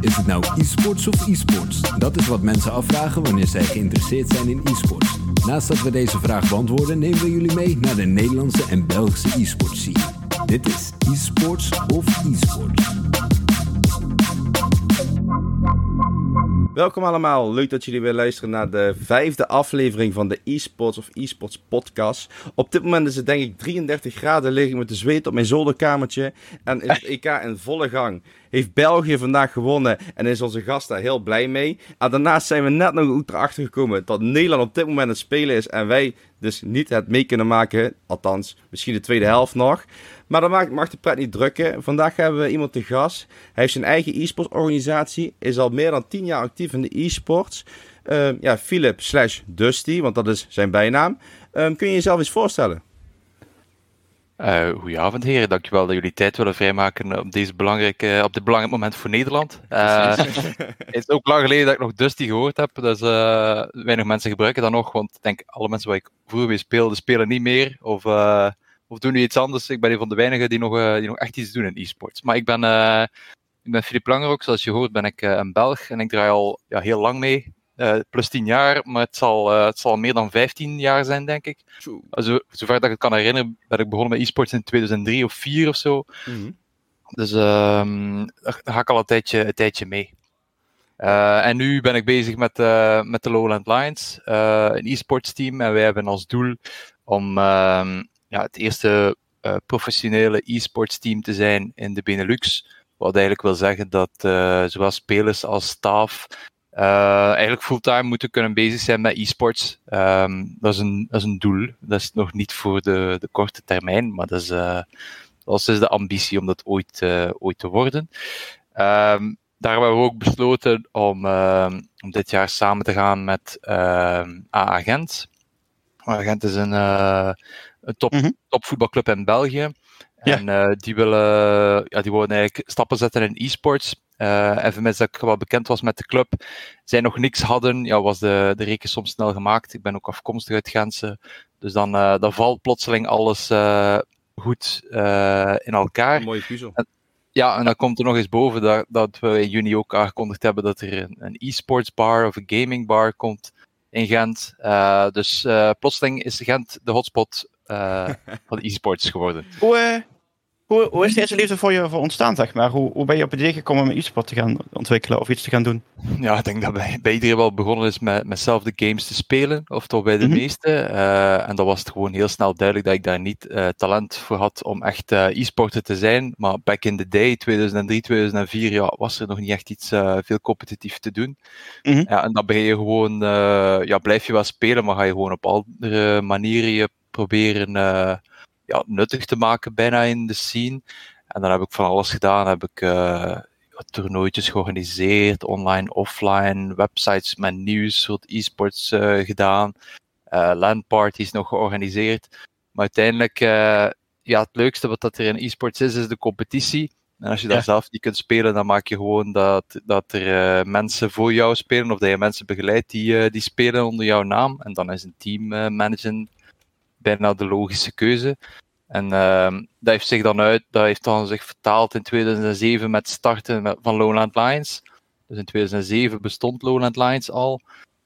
Is het nou e-sports of e-sports? Dat is wat mensen afvragen wanneer zij geïnteresseerd zijn in e-sports. Naast dat we deze vraag beantwoorden, nemen we jullie mee naar de Nederlandse en Belgische e-sports scene. Dit is e-sports of e-sports. Welkom allemaal, leuk dat jullie weer luisteren naar de vijfde aflevering van de eSports of eSports podcast. Op dit moment is het denk ik 33 graden, lig ik met de zweet op mijn zolderkamertje en is het EK in volle gang. Heeft België vandaag gewonnen en is onze gast daar heel blij mee. Daarnaast zijn we net nog erachter gekomen dat Nederland op dit moment het spelen is en wij dus niet het mee kunnen maken. Althans, misschien de tweede helft nog. Maar dat mag, mag de pret niet drukken. Vandaag hebben we iemand te gast. Hij heeft zijn eigen e-sports organisatie. Is al meer dan 10 jaar actief in de e-sports. Uh, ja, Philip slash Dusty, want dat is zijn bijnaam. Um, kun je jezelf eens voorstellen? Uh, goedenavond heren, dankjewel dat jullie tijd willen vrijmaken op, deze belangrijke, op dit belangrijk moment voor Nederland. Uh, het is ook lang geleden dat ik nog Dusty gehoord heb, dus uh, weinig mensen gebruiken dat nog, want ik denk alle mensen waar ik vroeger mee speelde, spelen niet meer of, of doen nu iets anders. Ik ben een van de weinigen die nog, die nog echt iets doen in e-sports. Maar ik ben, ik ben Filip Langer ook, zoals je hoort ben ik een Belg en ik draai al ja, heel lang mee. Uh, plus 10 jaar, maar het zal, uh, het zal meer dan 15 jaar zijn, denk ik. Zo, zover dat ik het kan herinneren, ben ik begonnen met e-sports in 2003 of 4 of zo. Mm -hmm. Dus um, daar ga ik al een tijdje, een tijdje mee. Uh, en nu ben ik bezig met, met de Lowland Lions, een e-sports team. En wij hebben als doel om ja, het eerste professionele e-sports team te zijn in de Benelux. Wat eigenlijk wil zeggen dat zowel spelers als staf uh, eigenlijk fulltime moeten kunnen bezig zijn met e-sports. Um, dat, is een, dat is een doel. Dat is nog niet voor de, de korte termijn, maar dat is, uh, dat is dus de ambitie om dat ooit, uh, ooit te worden. Um, daar hebben we ook besloten om, om dit jaar samen te gaan met A-Agent. A-Agent is een, een top, mm -hmm. topvoetbalclub in België. En ja. die, willen, ja, die willen eigenlijk stappen zetten in e-sports. Uh, en vermits dat ik wel bekend was met de club, zij nog niks hadden, ja, was de, de rekensom snel gemaakt. Ik ben ook afkomstig uit Gentse. Dus dan, uh, dan valt plotseling alles uh, goed in elkaar. Een mooie puzzel. En, ja, en dan komt er nog eens boven dat, dat we in juni ook aangekondigd hebben dat er een, een e-sports bar of een gaming bar komt in Gent. dus plotseling is Gent de hotspot van e-sports geworden. Hoe, hoe, hoe is deze liefde voor je voor ontstaan, zeg maar? Hoe, hoe ben je op het idee gekomen om e-sport te gaan ontwikkelen of iets te gaan doen? Ja, ik denk dat bij, bij iedereen wel begonnen is met, met zelf de games te spelen, of toch bij de mm -hmm. meeste. Uh, en dan was het gewoon heel snel duidelijk dat ik daar niet uh, talent voor had om echt uh, e-sporter te zijn. Maar back in the day, 2003, 2004, ja, was er nog niet echt iets veel competitief te doen. Mm -hmm. ja, en dan ben je gewoon, ja, blijf je wel spelen, maar ga je gewoon op andere manieren je proberen ja, nuttig te maken bijna in de scene. En dan heb ik van alles gedaan. Heb ik uh, toernooitjes georganiseerd, online, offline, websites met nieuws, soort e-sports uh, gedaan, uh, landparties nog georganiseerd. Maar uiteindelijk, ja, het leukste wat dat er in e-sports is, is de competitie. En als je daar zelf niet kunt spelen, dan maak je gewoon dat, dat er mensen voor jou spelen, of dat je mensen begeleidt die, die spelen onder jouw naam. En dan is een team managen bijna de logische keuze. En uh, dat heeft zich dan uit, dat heeft dan zich vertaald in 2007 met starten van Lowland Lions. Dus in 2007 bestond Lowland Lions al.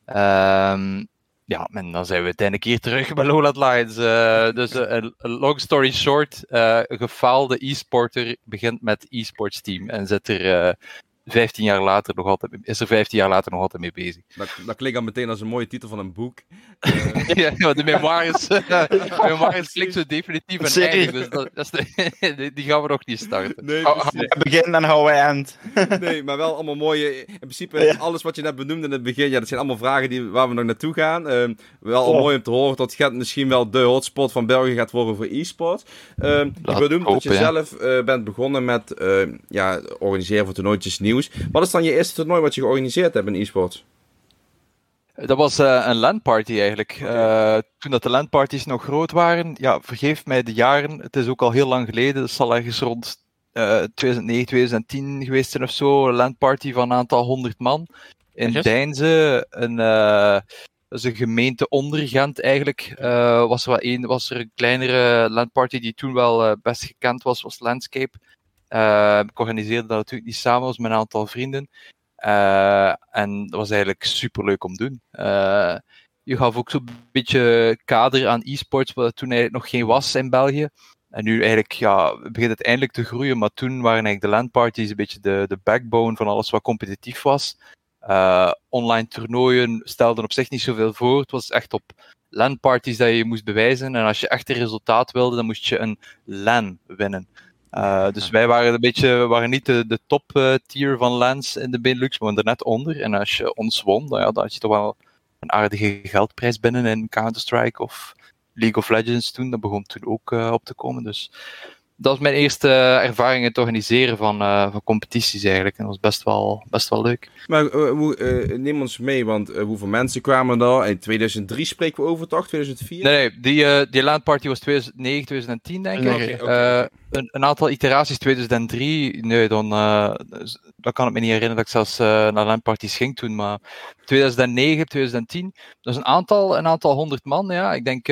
Um, ja, en dan zijn we uiteindelijk hier terug bij Lowland Lions. Uh, dus uh, long story short, uh, een gefaalde e-sporter begint met e-sports team en zit er 15 jaar later nog altijd, is er 15 jaar later nog altijd mee bezig. Dat, dat klinkt al meteen als een mooie titel van een boek. ja, de memoires, de memoires klinkt zo definitief en eigen, dus dat, dat de, die gaan we nog niet starten. Nee, oh, begin en how we end. nee, maar wel allemaal mooie, in principe ja. alles wat je net benoemde in het begin, ja, dat zijn allemaal vragen die, waar we nog naartoe gaan. Um, wel oh. mooi om te horen dat Gent misschien wel de hotspot van België gaat worden voor e-sport. Um, je benoemt dat je ja. zelf uh, bent begonnen met uh, ja, organiseren van toernooitjes nieuws. Wat is dan je eerste toernooi wat je georganiseerd hebt in e-sport? Dat was uh, een landparty eigenlijk. Uh, toen dat de landparties nog groot waren, ja, vergeef mij de jaren, het is ook al heel lang geleden, het zal ergens rond uh, 2009, 2010 geweest zijn of zo, een landparty van een aantal honderd man. In yes. Deinze, een, dat is een gemeente onder Gent eigenlijk, was, er wel een, was er een kleinere landparty die toen wel best gekend was, was Landscape. Uh, ik organiseerde dat natuurlijk niet samen, was met een aantal vrienden. Uh, en dat was eigenlijk super leuk om te doen. Uh, je gaf ook zo'n beetje kader aan e-sports, wat toen eigenlijk nog geen was in België. En nu eigenlijk, ja, begint het eindelijk te groeien, maar toen waren eigenlijk de landparties een beetje de, de backbone van alles wat competitief was. Online toernooien stelden op zich niet zoveel voor. Het was echt op LAN-parties dat je moest bewijzen. En als je echt een resultaat wilde, dan moest je een LAN winnen. Uh, dus wij waren een beetje, waren niet de, de top uh, tier van LANs in de Benelux, maar we waren er net onder. En als je ons won, dan, ja, had je toch wel een aardige geldprijs binnen in Counter-Strike of League of Legends toen. Dat begon toen ook uh, op te komen. Dus dat was mijn eerste ervaring in het organiseren van, uh, van competities eigenlijk. En dat was best wel, best wel leuk. Maar uh, neem ons mee, want hoeveel mensen kwamen er? In 2003 spreken we over, toch? 2004? Nee, nee die, die landparty was 2009, 2010 denk ik. Okay. Een, een, aantal iteraties 2003, nee, dan, dan kan ik me niet herinneren dat ik zelfs naar landparties ging toen. Maar 2009, 2010, dat is een aantal, een aantal honderd man, ja. Ik denk,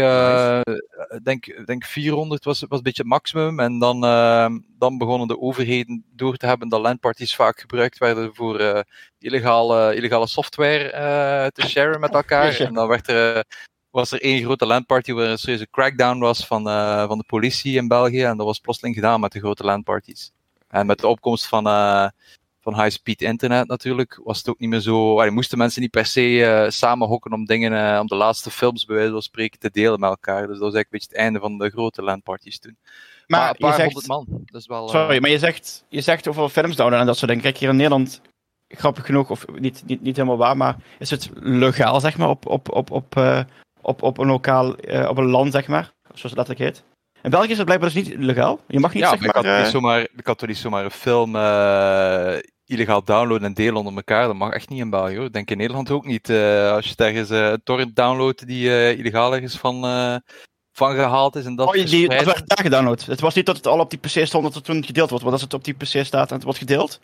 denk, denk 400 was, was een beetje het maximum. En dan, uh, dan begonnen de overheden door te hebben dat landparties vaak gebruikt werden voor uh, illegale, illegale software uh, te sharen met elkaar. En dan werd er, was er één grote landparty waar een serieuze crackdown was van, van de politie in België. En dat was plotseling gedaan met de grote landparties. En met de opkomst van, van high-speed internet natuurlijk, was het ook niet meer zo. Allee, moesten mensen niet per se uh, samen hokken om dingen, om de laatste films bij wijze van spreken te delen met elkaar. Dus dat was eigenlijk een beetje het einde van de grote landparties toen. Maar, maar een paar zegt, honderd man. Dat is wel, uh... Sorry, maar je zegt, je zegt over films downloaden en dat soort dingen. Kijk, hier in Nederland, grappig genoeg, of niet, niet, niet helemaal waar, maar is het legaal, zeg maar, op, op, op, op, uh, op, op een lokaal, op een land, zeg maar, zoals het letterlijk heet. In België is het blijkbaar dus niet legaal. Je mag niet, ja, zeg maar... Ik had, uh... niet zomaar, ik had toch niet zomaar een film uh, illegaal downloaden en delen onder elkaar. Dat mag echt niet in België hoor. Ik denk in Nederland ook niet. Uh, als je ergens een torrent downloadt die illegaal ergens van, van gehaald is en dat Oh, die, die, dat werd daar gedownload. Het was niet dat het al op die PC stond dat het toen gedeeld wordt. Want als het op die PC staat en het wordt gedeeld...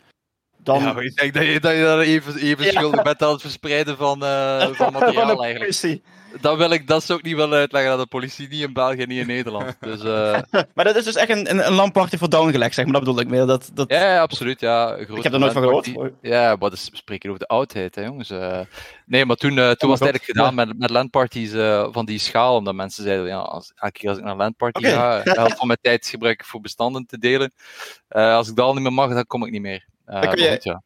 Dan... Ja, ik denk dat je, dat je dan even, even ja. schuldig bent aan het verspreiden van, van materiaal van eigenlijk. Dat, wil ik, dat zou ik niet willen uitleggen aan de politie, niet in België, niet in Nederland. Dus, uh... maar dat is dus echt een, een, voor downgelegd, zeg maar, dat bedoel ik meer. Dat, dat... Ja, ja, absoluut, ja. Ik heb er nooit van gehoord. Ja, maar we spreken over de oudheid, hè, jongens. Uh... Nee, maar toen, uh, toen was het eigenlijk gedaan met, met landparties van die schaal, omdat mensen zeiden, ja, als, elke keer als ik naar een landparty okay. ga, de helft van mijn tijd gebruik ik voor bestanden te delen. als ik dat al niet meer mag, dan kom ik niet meer. je... goed, ja.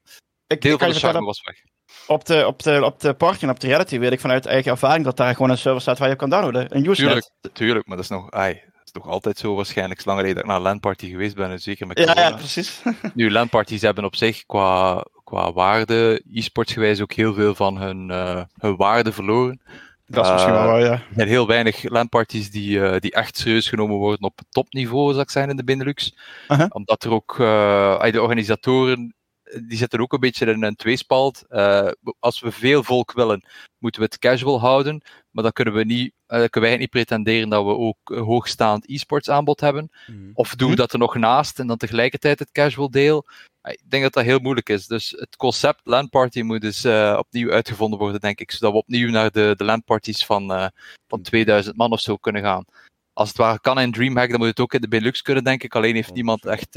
Ik, Deel ik van de charme was weg. Op de, op, de, op de party en op de reality weet ik vanuit eigen ervaring dat daar gewoon een server staat waar je kan downloaden. Een Usenet. Tuurlijk, tuurlijk, maar dat is nog, ai, nog altijd zo waarschijnlijk. Zolang dat ik naar een landparty geweest ben, zeker met corona. Ja, ja precies. nu, landparties hebben op zich qua, qua waarde, e-sports gewijs ook heel veel van hun, uh, hun waarde verloren. Dat is misschien wel waar, ja. Er zijn heel weinig landparties die, uh, die echt serieus genomen worden op topniveau, zou ik zijn, in de Benelux. -huh. Omdat er ook, de organisatoren die zitten ook een beetje in een tweespalt. Uh, als we veel volk willen, moeten we het casual houden. Maar dan kunnen we niet, uh, kunnen wij niet pretenderen dat we ook een hoogstaand e-sports aanbod hebben. Mm. Of doen we dat er nog naast en dan tegelijkertijd het casual deel. Ik denk dat dat heel moeilijk is. Dus het concept landparty moet dus uh, opnieuw uitgevonden worden, denk ik. Zodat we opnieuw naar de, de landparties van, van 2000 man of zo kunnen gaan. Als het ware kan in Dreamhack, dan moet het ook in de Benelux kunnen, denk ik. Alleen heeft niemand echt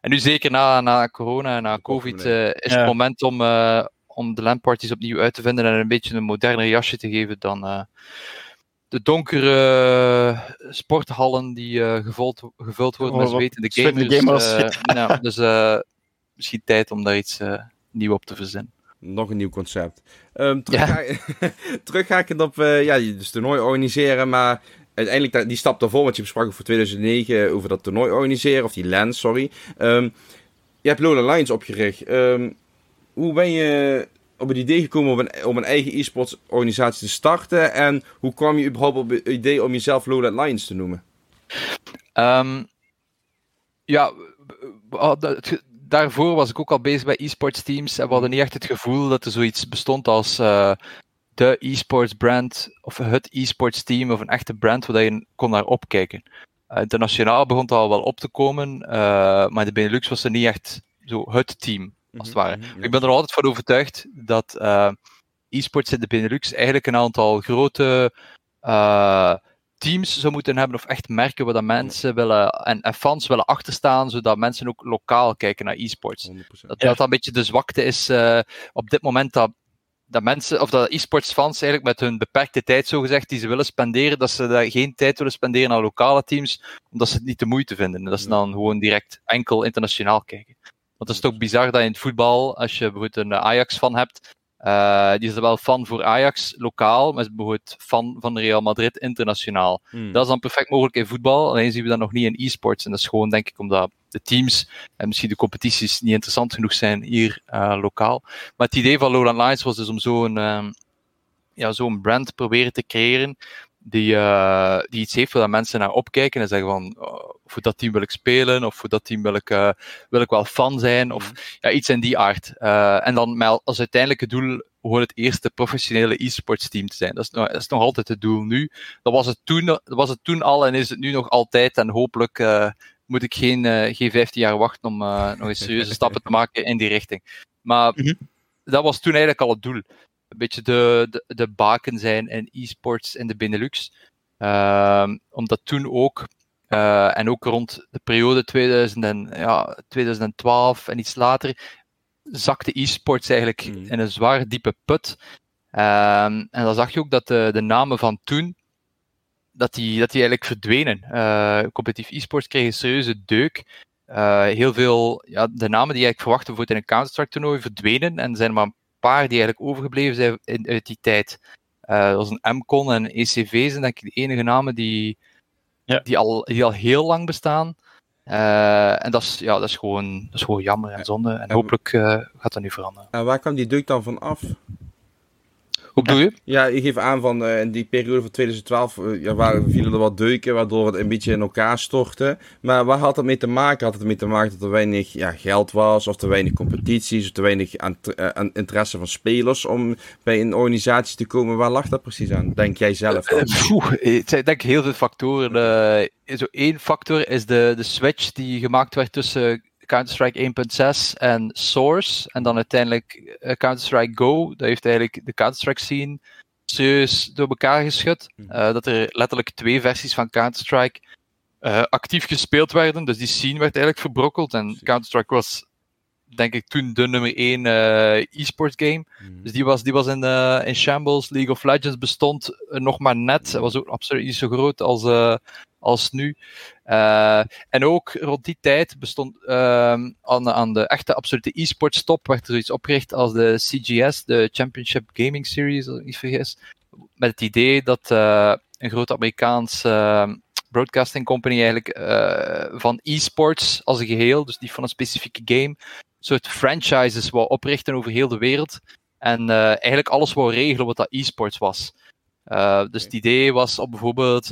en nu zeker na, na corona en na covid uh, is ja. het moment om, uh, om de landparties opnieuw uit te vinden en een beetje een moderner jasje te geven dan uh, de donkere sporthallen die gevuld, gevuld worden Oh, met zwetende gamers. gamers. nou, dus misschien tijd om daar iets nieuw op te verzinnen. Nog een nieuw concept. Um, terug, ja. ga, terughakend op uh, ja, dus toernooi organiseren, maar uiteindelijk die stap daarvoor, wat je besprak voor 2009 over dat toernooi organiseren, of die LAN, sorry. Um, je hebt Lola Lions opgericht. Um, hoe ben je op het idee gekomen om een, om een eigen e-sports organisatie te starten? En hoe kwam je überhaupt op het idee om jezelf Lola Lions te noemen? Um, ja, daarvoor was ik ook al bezig bij e-sports teams en we hadden niet echt het gevoel dat er zoiets bestond als uh, de e-sports brand of het e-sports team of een echte brand waar je kon naar opkijken. Uh, internationaal begon het al wel op te komen, uh, maar de Benelux was er niet echt zo het team, als het ware. Mm -hmm, ja. Ik ben er altijd van overtuigd dat uh, e-sports in de Benelux eigenlijk een aantal grote teams zou moeten hebben of echt merken waar dat mensen willen en, en fans willen achterstaan, zodat mensen ook lokaal kijken naar e-sports. 100%. Dat, dat een beetje de zwakte is eh, op dit moment dat, dat mensen, of dat e-sports fans eigenlijk met hun beperkte tijd, zogezegd, die ze willen spenderen, dat ze daar geen tijd willen spenderen aan lokale teams, omdat ze het niet de moeite vinden. En dat ze dan gewoon direct enkel internationaal kijken. Want het is toch bizar dat in het voetbal, als je bijvoorbeeld een Ajax fan hebt, uh, die is er wel fan voor Ajax lokaal, maar is bijvoorbeeld fan van Real Madrid internationaal. Hmm. Dat is dan perfect mogelijk in voetbal, alleen zien we dat nog niet in e-sports. En dat is gewoon, denk ik, omdat de teams en misschien de competities niet interessant genoeg zijn hier uh, lokaal. Maar het idee van Lowland Lions was dus om zo'n um, ja, zo'n brand proberen te creëren die, uh, die iets heeft waar mensen naar opkijken en zeggen van oh, voor dat team wil ik spelen of voor dat team wil ik, uh, wil ik wel fan zijn of ja, iets in die aard. Uh, en dan met als uiteindelijke doel gewoon het eerste professionele e-sports team te zijn. Dat is, nog, dat is nog altijd het doel nu. Dat was het toen, dat was het toen al en is het nu nog altijd en hopelijk moet ik geen, geen 15 jaar wachten om nog eens serieuze stappen te maken in die richting. Maar mm -hmm. dat was toen eigenlijk al het doel een beetje de, de, de baken zijn in e-sports in de Benelux. Uh, omdat toen ook, uh, en ook rond de periode 2000 en, ja, 2012 en iets later, zakte e-sports eigenlijk mm. in een zwaar diepe put. Uh, en dan zag je ook dat de, de namen van toen, dat die, dat die eigenlijk verdwenen. Uh, competitief e-sports kreeg een serieuze deuk. Uh, heel veel, ja, de namen die ik verwachtte voor in een Counter-Strike toernooi verdwenen en zijn maar paar die eigenlijk overgebleven zijn in, uit die tijd. Uh, dat was een MCON en ECV zijn denk ik de enige namen die, ja. die, al, die al heel lang bestaan. Uh, en dat is, ja, dat, is gewoon, dat is gewoon jammer en zonde. En, en hopelijk uh, gaat dat nu veranderen. En waar kwam die deuk dan van af? Hoe bedoel je? Ja, je geeft aan van uh, in die periode van 2012 uh, ja, waren, vielen er wat deuken, waardoor het een beetje in elkaar stortte. Maar waar had het mee te maken? Had het ermee te maken dat er weinig ja, geld was, of te weinig competities, of te weinig aan, uh, aan interesse van spelers om bij een organisatie te komen? Waar lag dat precies aan? Denk jij zelf? Dan? het zijn denk ik heel veel factoren. zo één factor is de, de switch die gemaakt werd tussen Counter-Strike 1.6 en Source. En dan uiteindelijk uh, Counter-Strike Go. Dat heeft eigenlijk de Counter-Strike scene serieus door elkaar geschud. Uh, dat er letterlijk twee versies van Counter-Strike uh, actief gespeeld werden. Dus die scene werd eigenlijk verbrokkeld. En Counter-Strike was, denk ik, toen de nummer 1 e-sport game. Mm. Dus die was, die was in, in shambles. League of Legends bestond nog maar net. Het was ook absoluut niet zo groot als, als nu. Uh, en ook rond die tijd bestond uh, aan, aan, de echte absolute e-sports top werd er zoiets opgericht als de CGS, de Championship Gaming Series, als ik niet vergis. Met het idee dat uh, een groot Amerikaans broadcasting company eigenlijk van e-sports als een geheel, dus niet van een specifieke game, een soort franchises wou oprichten over heel de wereld. En eigenlijk alles wou regelen wat dat e-sports was. dus het idee was om bijvoorbeeld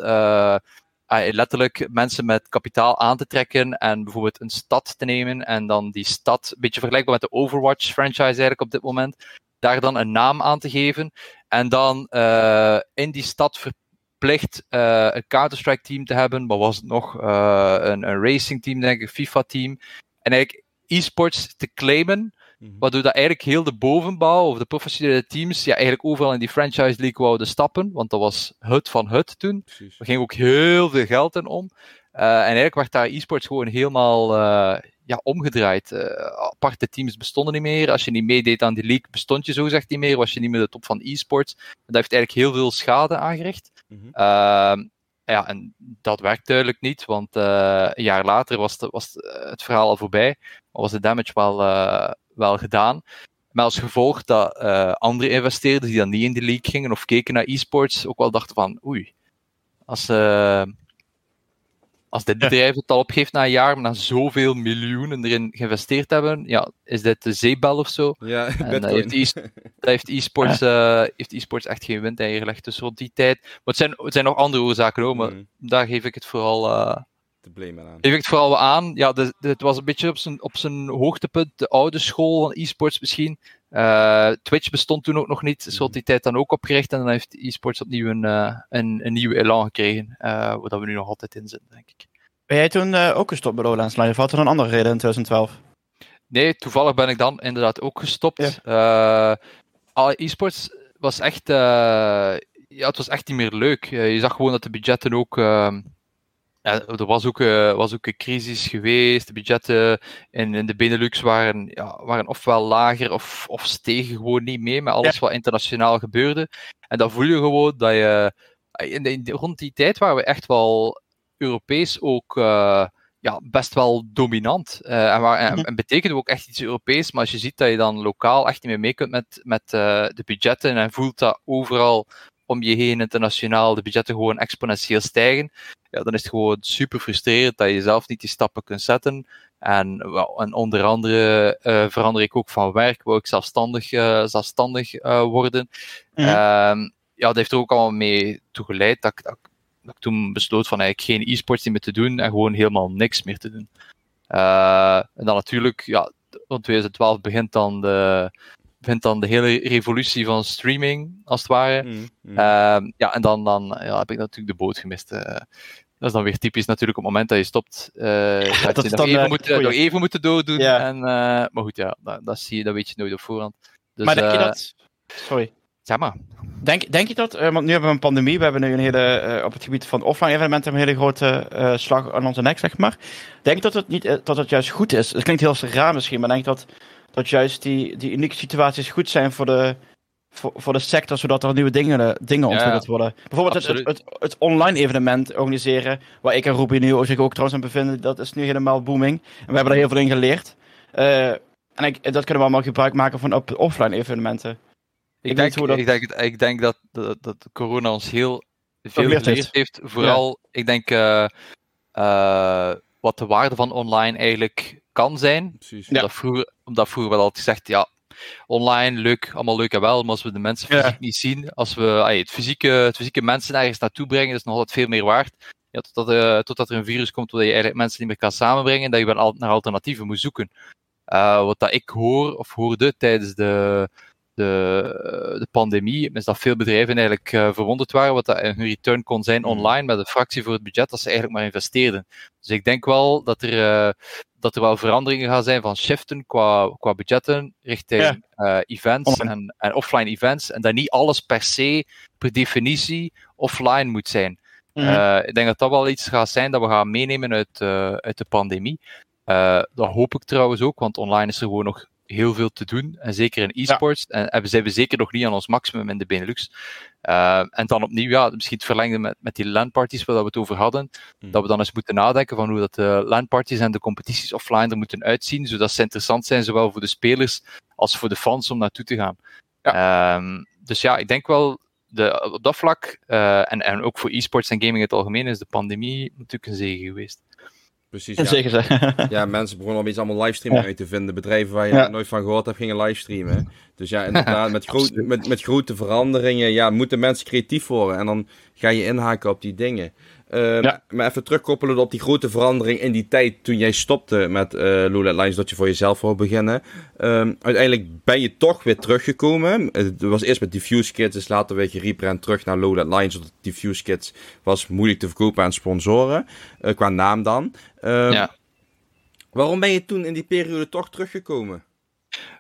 letterlijk mensen met kapitaal aan te trekken en bijvoorbeeld een stad te nemen en dan die stad, een beetje vergelijkbaar met de Overwatch franchise eigenlijk op dit moment, daar dan een naam aan te geven en dan uh, in die stad verplicht uh, een Counter-Strike team te hebben, wat was het nog, uh, een, een racing team denk ik, FIFA team, en eigenlijk e-sports te claimen, Waardoor dat eigenlijk heel de bovenbouw of de professionele teams ja, eigenlijk overal in die franchise league wouden stappen. Want dat was het van het toen. Er ging ook heel veel geld in om. Uh, en eigenlijk werd daar e-sports gewoon helemaal uh, ja, omgedraaid. Uh, aparte teams bestonden niet meer. Als je niet meedeed aan die league, bestond je zogezegd niet meer. Was je niet meer de top van e-sports. Dat heeft eigenlijk heel veel schade aangericht. Mm -hmm. ja, en dat werkt duidelijk niet, want een jaar later was, de, was het verhaal al voorbij. Maar was de damage wel, wel gedaan. Maar als gevolg dat uh, andere investeerders die dan niet in de league gingen of keken naar e-sports, ook wel dachten van oei, als, uh, als dit bedrijf het al opgeeft na een jaar, maar na zoveel miljoenen erin geïnvesteerd hebben, ja, is dit de zeebel of zo? Ja, en dat heeft, e heeft e-sports uh, heeft e-sports echt geen wind ingelegd. Dus rond die tijd. Maar het zijn, het zijn nog andere oorzaken hoor, maar mm. daar geef ik het vooral te blamen aan. Vooral aan. Ja, de, de, het was een beetje op zijn, op zijn hoogtepunt. De oude school van e-sports misschien. Uh, Twitch bestond toen ook nog niet. Is mm. die tijd dan ook opgericht. En dan heeft e-sports opnieuw een, uh, een, een nieuwe elan gekregen. Uh, waar we nu nog altijd in zitten, denk ik. Ben jij toen ook gestopt bij Lowlands Live? Of had er een andere reden in 2012? Nee, toevallig ben ik dan inderdaad ook gestopt. Ja. e-sports was echt ja, het was echt niet meer leuk. je zag gewoon dat de budgetten ook. Ehm, er was ook, uh, was ook een crisis geweest. De budgetten in, in de Benelux waren, ja, waren ofwel lager of, of stegen gewoon niet mee met alles wat internationaal gebeurde. En dan voel je gewoon dat je. In de, rond die tijd waren we echt wel Europees ook. Uh, ja, best wel dominant. Uh, en, waar, en, mhm. betekent ook echt iets Europees. Maar als je ziet dat je dan lokaal echt niet meer mee kunt met, met de budgetten en voelt dat overal om je heen internationaal de budgetten gewoon exponentieel stijgen, ja, dan is het gewoon super frustrerend dat je zelf niet die stappen kunt zetten. En, en onder andere uh, verander ik ook van werk, wil ik zelfstandig, uh, zelfstandig uh, worden. Mm -hmm. ja, dat heeft er ook allemaal mee toegeleid dat, dat, dat ik toen besloot van eigenlijk geen e-sports meer te doen en gewoon helemaal niks meer te doen. en dan natuurlijk, ja, rond 2012 begint dan de, begint dan de hele revolutie van streaming, als het ware. Mm, mm. Ehm, ja, en dan, dan ja, heb ik natuurlijk de boot gemist. Uh, dat is dan weer typisch natuurlijk op het moment dat je stopt. Uh, dat je nog, even uh, moet, nog even moeten doordoen. En, maar goed, ja, dat, dat, zie je, dat weet je nooit op voorhand. Dus, maar denk je dat... Sorry. Zeg maar. Denk, denk je dat, want nu hebben we een pandemie, we hebben nu een hele, op het gebied van offline evenementen een hele grote slag aan onze nek, zeg maar. Denk je dat het, niet, dat het juist goed is? Het klinkt heel raar misschien, maar denk je dat dat juist die, die unieke situaties goed zijn voor de, voor, voor de sector, zodat er nieuwe dingen, dingen ontwikkeld worden. Bijvoorbeeld het, het, het, online evenement organiseren, waar ik en Ruby nu zich ook trouwens aan bevinden, dat is nu helemaal booming. En we hebben daar heel veel in geleerd. Uh, en ik, dat kunnen we allemaal gebruik maken van op offline evenementen. Ik, ik denk, dat... ik, denk, ik denk dat, dat, dat corona ons heel veel geleerd heeft. Vooral, ik denk, uh, uh, wat de waarde van online eigenlijk kan zijn. Precies. Omdat, vroeger, omdat vroeger wel altijd gezegd, ja, online, leuk, allemaal leuk en wel, maar als we de mensen fysiek niet zien, als we het, fysieke, het fysieke mensen ergens naartoe brengen, is nog altijd veel meer waard. Ja, totdat, uh, totdat er een virus komt waar je eigenlijk mensen niet meer kan samenbrengen, dat je wel naar alternatieven moet zoeken. Uh, wat dat ik hoor, of hoorde tijdens de, de, de pandemie, is dat veel bedrijven eigenlijk uh, verwonderd waren wat dat hun return kon zijn mhm. online met een fractie voor het budget dat ze eigenlijk maar investeerden. Dus ik denk wel dat er, uh, dat er wel veranderingen gaan zijn van shiften qua, qua budgetten richting uh, events en, en, offline events. En dat niet alles per se, per definitie, offline moet zijn. Mm ik denk dat dat wel iets gaat zijn dat we gaan meenemen uit, uit de pandemie. dat hoop ik trouwens ook, want online is er gewoon nog heel veel te doen. En zeker in e-sports. En, we zijn we zeker nog niet aan ons maximum in de Benelux. Uh, en dan opnieuw, ja, misschien het verlengde met, met die landparties waar we het over hadden. Hmm. Dat we dan eens moeten nadenken van hoe dat de landparties en de competities offline er moeten uitzien. Zodat ze interessant zijn, zowel voor de spelers als voor de fans om naartoe te gaan. Ja. Um, dus ja, ik denk wel de, op dat vlak, uh, en, en ook voor e-sports en gaming in het algemeen, is de pandemie natuurlijk een zegen geweest. Precies. Ja. Zeker Ja, mensen begonnen iets allemaal livestreaming uit te vinden. Bedrijven waar je nooit van gehoord hebt, gingen livestreamen. Dus ja, inderdaad, met, groot, met, met grote veranderingen ja, moeten mensen creatief worden. En dan ga je inhaken op die dingen. Uh, Maar even terugkoppelen op die grote verandering in die tijd toen jij stopte met uh, Lula Lines, dat je voor jezelf wou beginnen. Uh, uiteindelijk ben je toch weer teruggekomen. Het was eerst met Diffuse Kids, dus later je rebrand terug naar Lula Lines, omdat Diffuse Kids was moeilijk te verkopen aan sponsoren, uh, qua naam dan. Ehm, ja. Waarom ben je toen in die periode toch teruggekomen?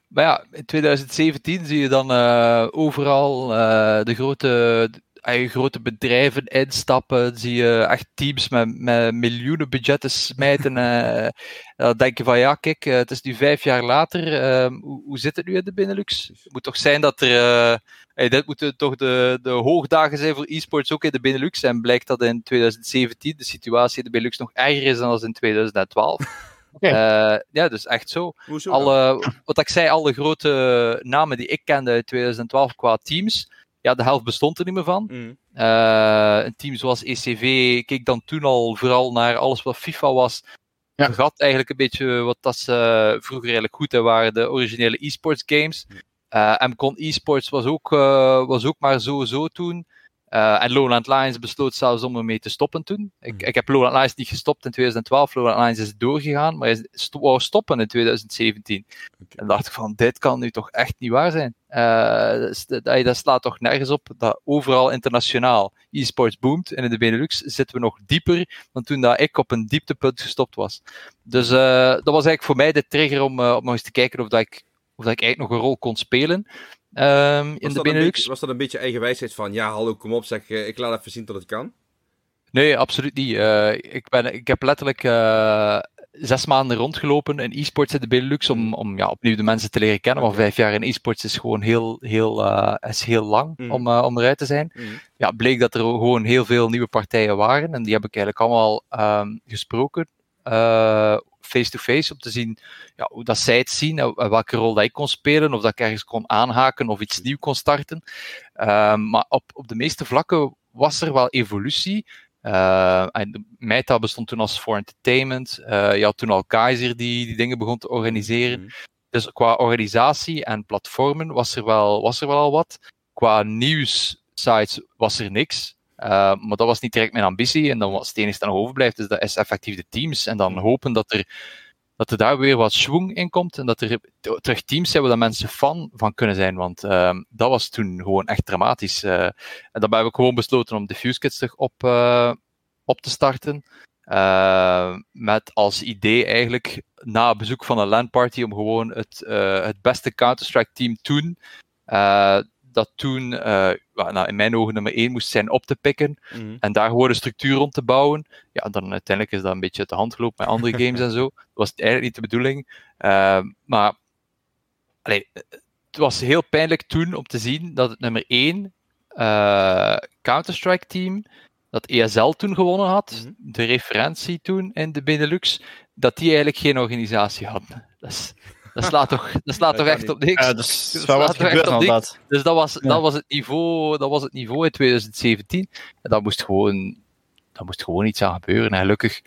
Maar ja, in 2017 zie je dan uh, overal uh, de grote grote bedrijven instappen, zie je echt teams met, met miljoenen budgetten smijten. uh, dan denk je van ja, kijk, eh, het is nu vijf jaar later. Uh, hoe, hoe, zit het nu in de Benelux? Het moet toch zijn dat er. Uh, hey, dit moeten toch de, de hoogdagen zijn voor e-sports ook in de Benelux. En blijkt dat in 2017 de situatie in de Benelux nog erger is dan als in 2012. Okay. ja, dus echt zo. Alle, wat ik zei, alle grote namen die ik kende uit 2012 qua teams, ja, de helft bestond er niet meer van. Mm. Uh, een team zoals ECV keek dan toen al vooral naar alles wat FIFA was. Ja. Vergat eigenlijk een beetje wat dat ze vroeger eigenlijk goed hebben, waren de originele e-sports games. Uh, MCON eSports was ook, uh, was ook maar zo-zo toen. Uh, en Lowland Lions besloot zelfs om ermee te stoppen toen. Ik, hmm. ik heb Lowland Lions niet gestopt in 2012. Lowland Lions is doorgegaan, maar hij wou stoppen in 2017. En dacht ik van, dit kan nu toch echt niet waar zijn. Uh, dat, dat slaat toch nergens op dat overal internationaal e-sports boomt. En in de Benelux zitten we nog dieper dan toen dat ik op een dieptepunt gestopt was. Dus uh, dat was eigenlijk voor mij de trigger om, om nog eens te kijken of, dat ik, of dat ik eigenlijk nog een rol kon spelen. Ehm, in de Benelux. beetje, was dat een beetje eigenwijsheid van, ja, hallo, kom op, zeg, eh, ik laat even zien dat het kan? Nee, absoluut niet. Eh, ik, ben, ik heb letterlijk eh, zes maanden rondgelopen in e-sports in de Benelux om, om ja, opnieuw de mensen te leren kennen. Oké. vijf jaar in e-sports is gewoon heel, heel, eh, is heel lang Mhm. om, om eruit te zijn. Mhm. Ja, bleek dat er gewoon heel veel nieuwe partijen waren. En die heb ik eigenlijk allemaal ehm, gesproken. Eh, face-to-face, om te zien ja, hoe dat zij het zien en en welke rol dat ik kon spelen, of dat ik ergens kon aanhaken of iets nieuw kon starten. Ehm, maar op, op de meeste vlakken was er wel evolutie. Eh, en de Meta bestond toen als for entertainment. Eh, je had toen al Kaiser die die dingen begon te organiseren. Mhm. Dus qua organisatie en platformen was er wel, was er wel al wat. Qua nieuwssites was er niks. Eh, maar dat was niet direct mijn ambitie. En dan was het enige dat nog overblijft, dus dat is effectief de teams. En dan hopen dat er, dat er daar weer wat schwung in komt. En dat er terug teams zijn waar mensen fan van kunnen zijn. Want ehm, dat was toen gewoon echt dramatisch. Eh, en daarbij heb ik gewoon besloten om Diffuse Kids terug op, eh, op te starten. Met als idee eigenlijk na bezoek van een LAN-party om gewoon het, het beste Counter-Strike team toen, eh, dat toen uh, nou, in mijn ogen nummer 1 moest zijn, op te pikken. Mhm. En daar gewoon een structuur rond te bouwen. Ja, dan uiteindelijk is dat een beetje uit de hand gelopen met andere games en zo. Dat was eigenlijk niet de bedoeling. Uh, maar allee, het was heel pijnlijk toen om te zien dat het nummer 1 uh, Counter-Strike team dat ESL toen gewonnen had, mm -hmm. de referentie toen in de Benelux, dat die eigenlijk geen organisatie hadden. Dat, is, dat slaat toch, dat slaat toch echt op niks. Ja, dus dat slaat toch echt op niks. Dus dat was, ja. dat, was het niveau, dat was het niveau in 2017. En dat moest gewoon, dat moest gewoon iets aan gebeuren. En gelukkig,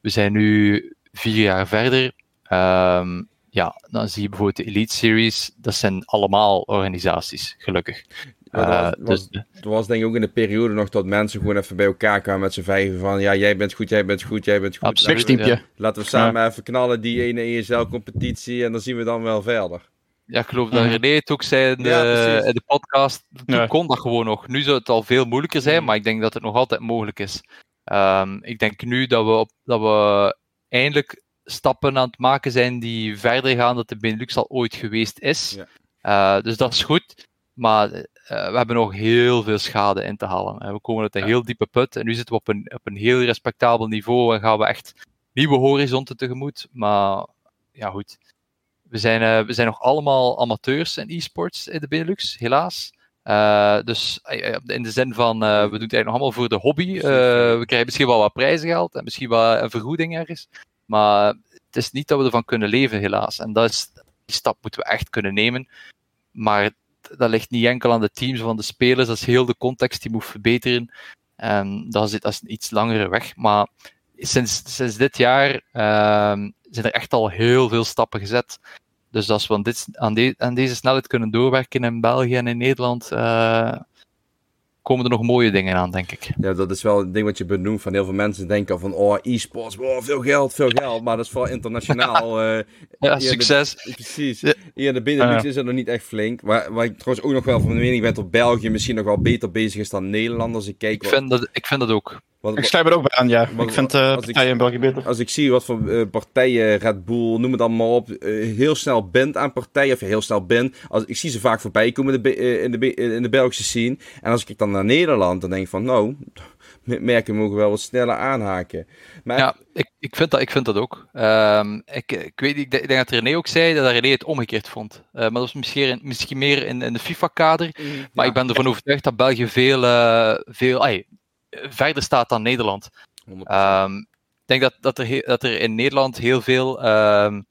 we zijn nu vier jaar verder. Um, ja, dan zie je bijvoorbeeld de Elite Series. Dat zijn allemaal organisaties, gelukkig. Ja, dat, was, uh, dus, dat was denk ik ook in de periode nog dat mensen gewoon even bij elkaar kwamen met z'n vijven van ja, jij bent goed, jij bent goed, jij bent goed. Absoluut. Laten, we, ja. laten we samen ja. even knallen die ene ESL-competitie en dan zien we dan wel verder. Ja, ik geloof dat René het ook zei in de, ja, in de podcast. Toen ja. kon dat gewoon nog. Nu zou het al veel moeilijker zijn, maar ik denk dat het nog altijd mogelijk is. Um, ik denk nu dat we, op, dat we eindelijk stappen aan het maken zijn die verder gaan dan de Benelux al ooit geweest is. Uh, dus dat is goed. Maar uh, we hebben nog heel veel schade in te halen. We komen uit een ja. heel diepe put en nu zitten we op een, op een heel respectabel niveau en gaan we echt nieuwe horizonten tegemoet. Maar ja, goed. We zijn, uh, we zijn nog allemaal amateurs in e-sports in de Benelux, helaas. Uh, dus in de zin van, we doen het eigenlijk nog allemaal voor de hobby. we krijgen misschien wel wat prijzengeld en misschien wel een vergoeding ergens. Maar het is niet dat we ervan kunnen leven, helaas. En dat is, die stap moeten we echt kunnen nemen. Maar dat ligt niet enkel aan de teams van de spelers, dat is heel de context die moet verbeteren. En dat is, dat een iets langere weg. Maar sinds, sinds dit jaar uh, zijn er echt al heel veel stappen gezet. Dus als we aan, dit, aan, aan deze snelheid kunnen doorwerken in België en in Nederland, uh, komen er nog mooie dingen aan, denk ik. Ja, dat is wel een ding wat je benoemt. Van heel veel mensen denken van, oh, e-sports, veel geld, veel geld. Maar dat is vooral internationaal. uh, ja, succes. De, precies. Hier in de Benelux uh. is het nog niet echt flink. Waar, waar ik trouwens ook nog wel van de mening ben dat België misschien nog wel beter bezig is dan Nederland. Als ik kijk. Ik, vind, dat, ik vind dat ook. Ik sluit er ook bij aan, ja. Ik vind uh, partijen in België beter. Als ik zie wat voor uh, partijen, Red Bull, noem het allemaal op, uh, heel snel bent aan partijen, of heel snel bent. Als, ik zie ze vaak voorbij komen de, uh, in, de, in de Belgische scene. En als ik kijk dan naar Nederland, dan denk ik van, nou, merken mogen wel wat sneller aanhaken. Maar ja, ik, ik, vind, dat, ik vind dat ook. Um, ik, ik, weet, ik denk dat René ook zei dat René het omgekeerd vond. Uh, maar dat was misschien, misschien meer in, in de FIFA-kader. Mm, maar ja. ik ben ervan overtuigd dat België veel, uh, veel ay, verder staat dan Nederland. Um, ik denk dat, dat, er, dat er in Nederland heel veel um,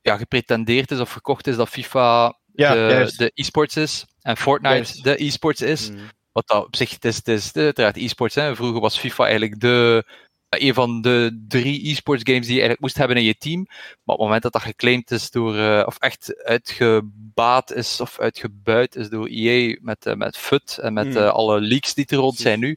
ja, gepretendeerd is of verkocht is dat FIFA ja, de, e-sports is en Fortnite juist. de e-sports is. Mm. Wat dat op zich, het is, het is uiteraard e-sports. Vroeger was FIFA eigenlijk de, een van de drie e-sports games die je eigenlijk moest hebben in je team. Maar op het moment dat dat geclaimd is door, uh, of echt uitgebaat is of uitgebuit is door EA met, uh, met FUT en met mm. uh, alle leaks die er rond zijn nu,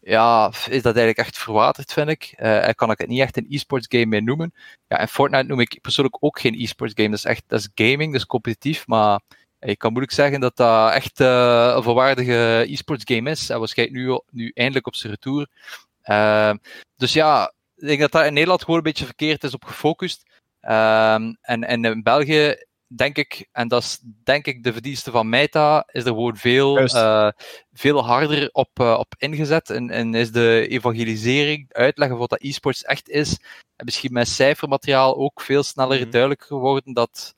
ja, is dat eigenlijk echt verwaterd, vind ik. en kan ik het niet echt een e-sports game meer noemen. Ja, en Fortnite noem ik persoonlijk ook geen e-sports game. Dat is echt, dat is gaming, dat is competitief, maar ik kan moeilijk zeggen dat dat echt uh, een volwaardige e-sports game is. En waarschijnlijk nu, nu eindelijk op zijn retour. Uh, dus ja, ik denk dat dat in Nederland gewoon een beetje verkeerd is op gefocust. Uh, en, en in België denk ik, en dat is denk ik de verdienste van Meta, is er gewoon veel, eh, veel harder op, eh, op ingezet. En, en is de evangelisering, uitleggen wat dat e-sports echt is, en misschien met cijfermateriaal ook veel sneller Mhm. duidelijk geworden dat,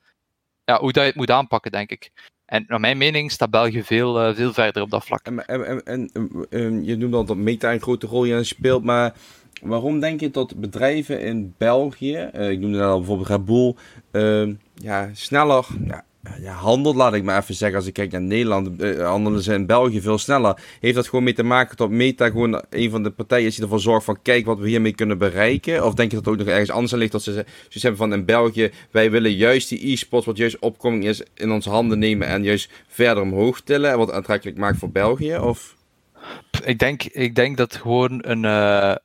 ja, hoe dat je het moet aanpakken, denk ik. En naar mijn mening staat België veel, eh, veel verder op dat vlak. En, en, en, en, en je noemt al dat Meta een grote rol hierin speelt, maar waarom denk je dat bedrijven in België, eh, ik noemde al bijvoorbeeld Red Bull, eh, ja, sneller ja, ja, handelt, laat ik maar even zeggen, als ik kijk naar Nederland, eh, handelen ze in België veel sneller. Heeft dat gewoon mee te maken dat Meta gewoon een van de partijen is die ervoor zorgt van, kijk wat we hiermee kunnen bereiken? Of denk je dat ook nog ergens anders ligt, dat ze zoiets hebben van in België, wij willen juist die e-sports, wat juist opkoming is, in onze handen nemen en juist verder omhoog tillen, en wat aantrekkelijk maakt voor België? Of... Ik denk, ik denk dat gewoon een, eh,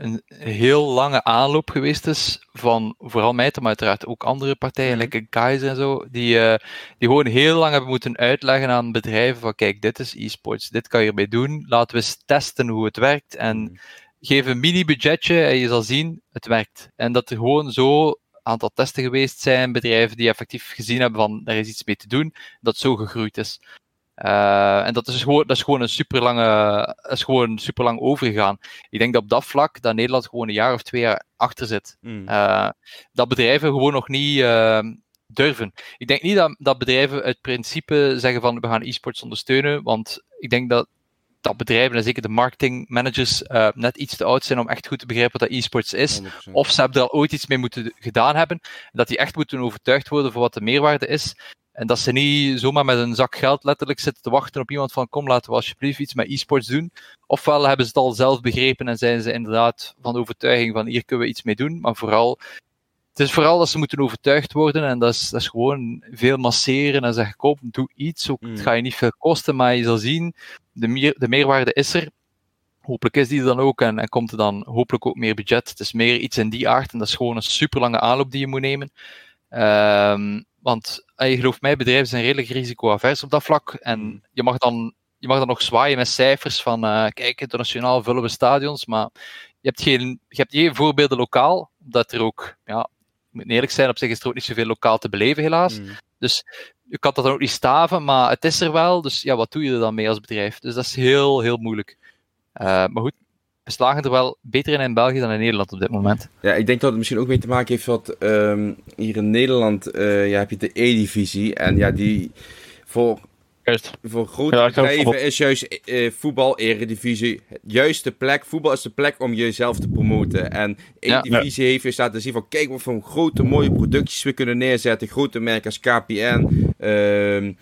een heel lange aanloop geweest is van vooral mij, maar uiteraard ook andere partijen, Mhm. like Kaiser en zo, die, eh, die gewoon heel lang hebben moeten uitleggen aan bedrijven van kijk, dit is e-sports, dit kan je ermee doen, laten we eens testen hoe het werkt en geef een mini-budgetje en je zal zien, het werkt. En dat er gewoon zo aantal testen geweest zijn, bedrijven die effectief gezien hebben van er is iets mee te doen, dat zo gegroeid is. Eh, en dat is gewoon, dat is gewoon een super lange, dat is gewoon super lang overgegaan. Ik denk dat op dat vlak dat Nederland gewoon een jaar of twee jaar achter zit. Mm. Eh, dat bedrijven gewoon nog niet eh, durven. Ik denk niet dat, dat bedrijven uit principe zeggen van we gaan e-sports ondersteunen, want ik denk dat dat bedrijven, en zeker de marketingmanagers, eh net iets te oud zijn om echt goed te begrijpen wat dat e-sports is. 100%. Of ze hebben er al ooit iets mee moeten gedaan hebben. En dat die echt moeten overtuigd worden voor wat de meerwaarde is. En dat ze niet zomaar met een zak geld letterlijk zitten te wachten op iemand van kom laten we alsjeblieft iets met e-sports doen. Ofwel hebben ze het al zelf begrepen en zijn ze inderdaad van de overtuiging van hier kunnen we iets mee doen. Maar vooral, is vooral dat ze moeten overtuigd worden en dat is, dat is gewoon veel masseren en zeggen kom, doe iets. Ook, Mm. Het gaat je niet veel kosten, maar je zal zien, de, meer, de meerwaarde is er. Hopelijk is die er dan ook en, en komt er dan hopelijk ook meer budget. Het is meer iets in die aard en dat is gewoon een super lange aanloop die je moet nemen. Ehm, want eh, je gelooft mij, bedrijven zijn redelijk risicoavers op dat vlak. En je mag dan, je mag dan nog zwaaien met cijfers van eh, kijk, internationaal vullen we stadions, maar je hebt geen, je hebt geen voorbeelden lokaal, omdat er ook, ja, moet eerlijk zijn, op zich is er ook niet zoveel lokaal te beleven helaas. Mm. Je kan dat dan ook niet staven, maar het is er wel. Dus ja, wat doe je er dan mee als bedrijf? Dus dat is heel, heel moeilijk. Eh, maar goed, we slagen er wel beter in in België dan in Nederland op dit moment. Ja, ik denk dat het misschien ook mee te maken heeft dat ehm, hier in Nederland eh, ja, heb je de E-divisie. En ja, die voor, Juist. voor grote Ja, bedrijven is juist eh, voetbal, eredivisie, juist de plek. Voetbal is de plek om jezelf te promoten. En Ja. E-divisie heeft dus laten zien van kijk wat voor grote mooie producties we kunnen neerzetten. Grote merken als KPN, ehm,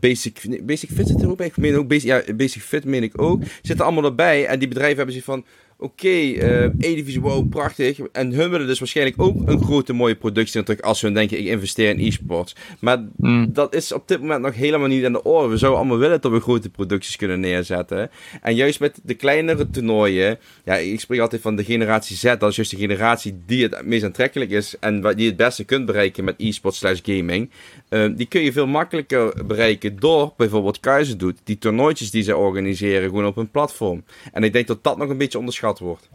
Basic, Basic Fit zit er ook bij. Ik meen ook Basic, ja, Basic Fit meen ik ook. Zitten allemaal erbij. En die bedrijven hebben zich van oké, eh E-divisie, wow, prachtig. En hun willen dus waarschijnlijk ook een grote mooie productie terug als hun denken, ik investeer in e-sports. Maar Mm. dat is op dit moment nog helemaal niet aan de orde. We zouden allemaal willen dat we grote producties kunnen neerzetten. En juist met de kleinere toernooien, ja, ik spreek altijd van de generatie Z, dat is juist de generatie die het meest aantrekkelijk is en die het beste kunt bereiken met e-sports slash gaming. Eh, die kun je veel makkelijker bereiken door bijvoorbeeld Kaiser doet. Die toernooitjes die ze organiseren gewoon op hun platform. En ik denk dat dat nog een beetje onderschat wordt.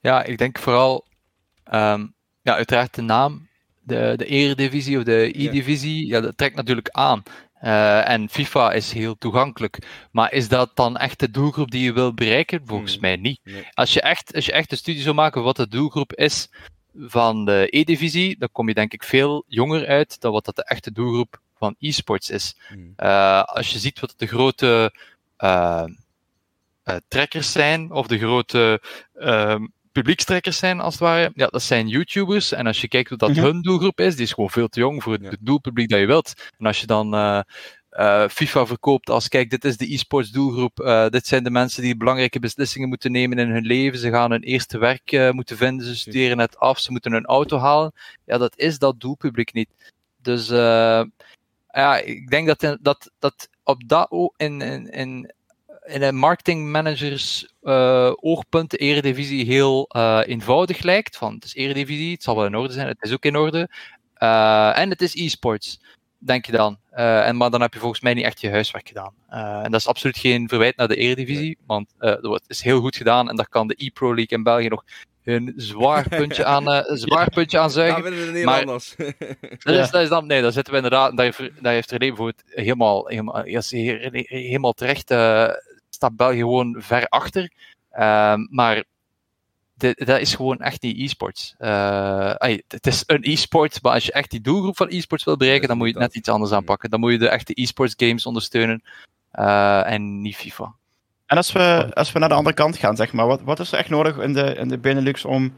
Ja, ik denk vooral, ehm, ja, uiteraard de naam, de, de Eredivisie of de. E-divisie, ja, dat trekt natuurlijk aan. Eh, en FIFA is heel toegankelijk. Maar is dat dan echt de doelgroep die je wil bereiken? Volgens Hmm. mij niet. Nee. Als je, echt, als je echt een studie zou maken wat de doelgroep is van de E-divisie, dan kom je denk ik veel jonger uit dan wat dat de echte doelgroep van e-sports is. Hmm. Eh, als je ziet wat de grote eh, trekkers zijn, of de grote ehm, publiekstrekkers zijn, als het ware, ja, dat zijn YouTubers. En als je kijkt hoe dat Mhm. hun doelgroep is, die is gewoon veel te jong voor het Ja. doelpubliek dat je wilt. En als je dan eh, eh, FIFA verkoopt als, kijk, dit is de e-sports doelgroep, eh, dit zijn de mensen die belangrijke beslissingen moeten nemen in hun leven, ze gaan hun eerste werk eh, moeten vinden, ze studeren net af, ze moeten een auto halen. Ja, dat is dat doelpubliek niet. Dus eh, ja, ik denk dat, dat, dat op dat in, in, in, in een marketingmanagers eh oogpunt de eredivisie heel eh, eenvoudig lijkt. Van het is eredivisie, het zal wel in orde zijn, het is ook in orde. Eh, en het is e-sports, denk je dan. En, maar dan heb je volgens mij niet echt je huiswerk gedaan. En dat is absoluut geen verwijt naar de eredivisie, want wordt- is heel goed gedaan en daar kan de e-Pro League in België nog een zwaar puntje aan, uh, zwaar puntje aan zuigen. Ja, de Nederlanders. dat, is, dat is dan, nee, daar zitten we inderdaad, daar heeft, daar heeft René bijvoorbeeld helemaal, helemaal, helemaal terecht, uh, staat België gewoon ver achter. Uh, maar dat is gewoon echt niet e-sports. Uh, het is een e-sport, maar als je echt die doelgroep van e-sports wil bereiken, dan moet je het net iets anders aanpakken. Dan moet je de echte e-sports games ondersteunen uh, en niet FIFA. En als we, als we naar de andere kant gaan, zeg maar, wat, wat is er echt nodig in de, in de Benelux om,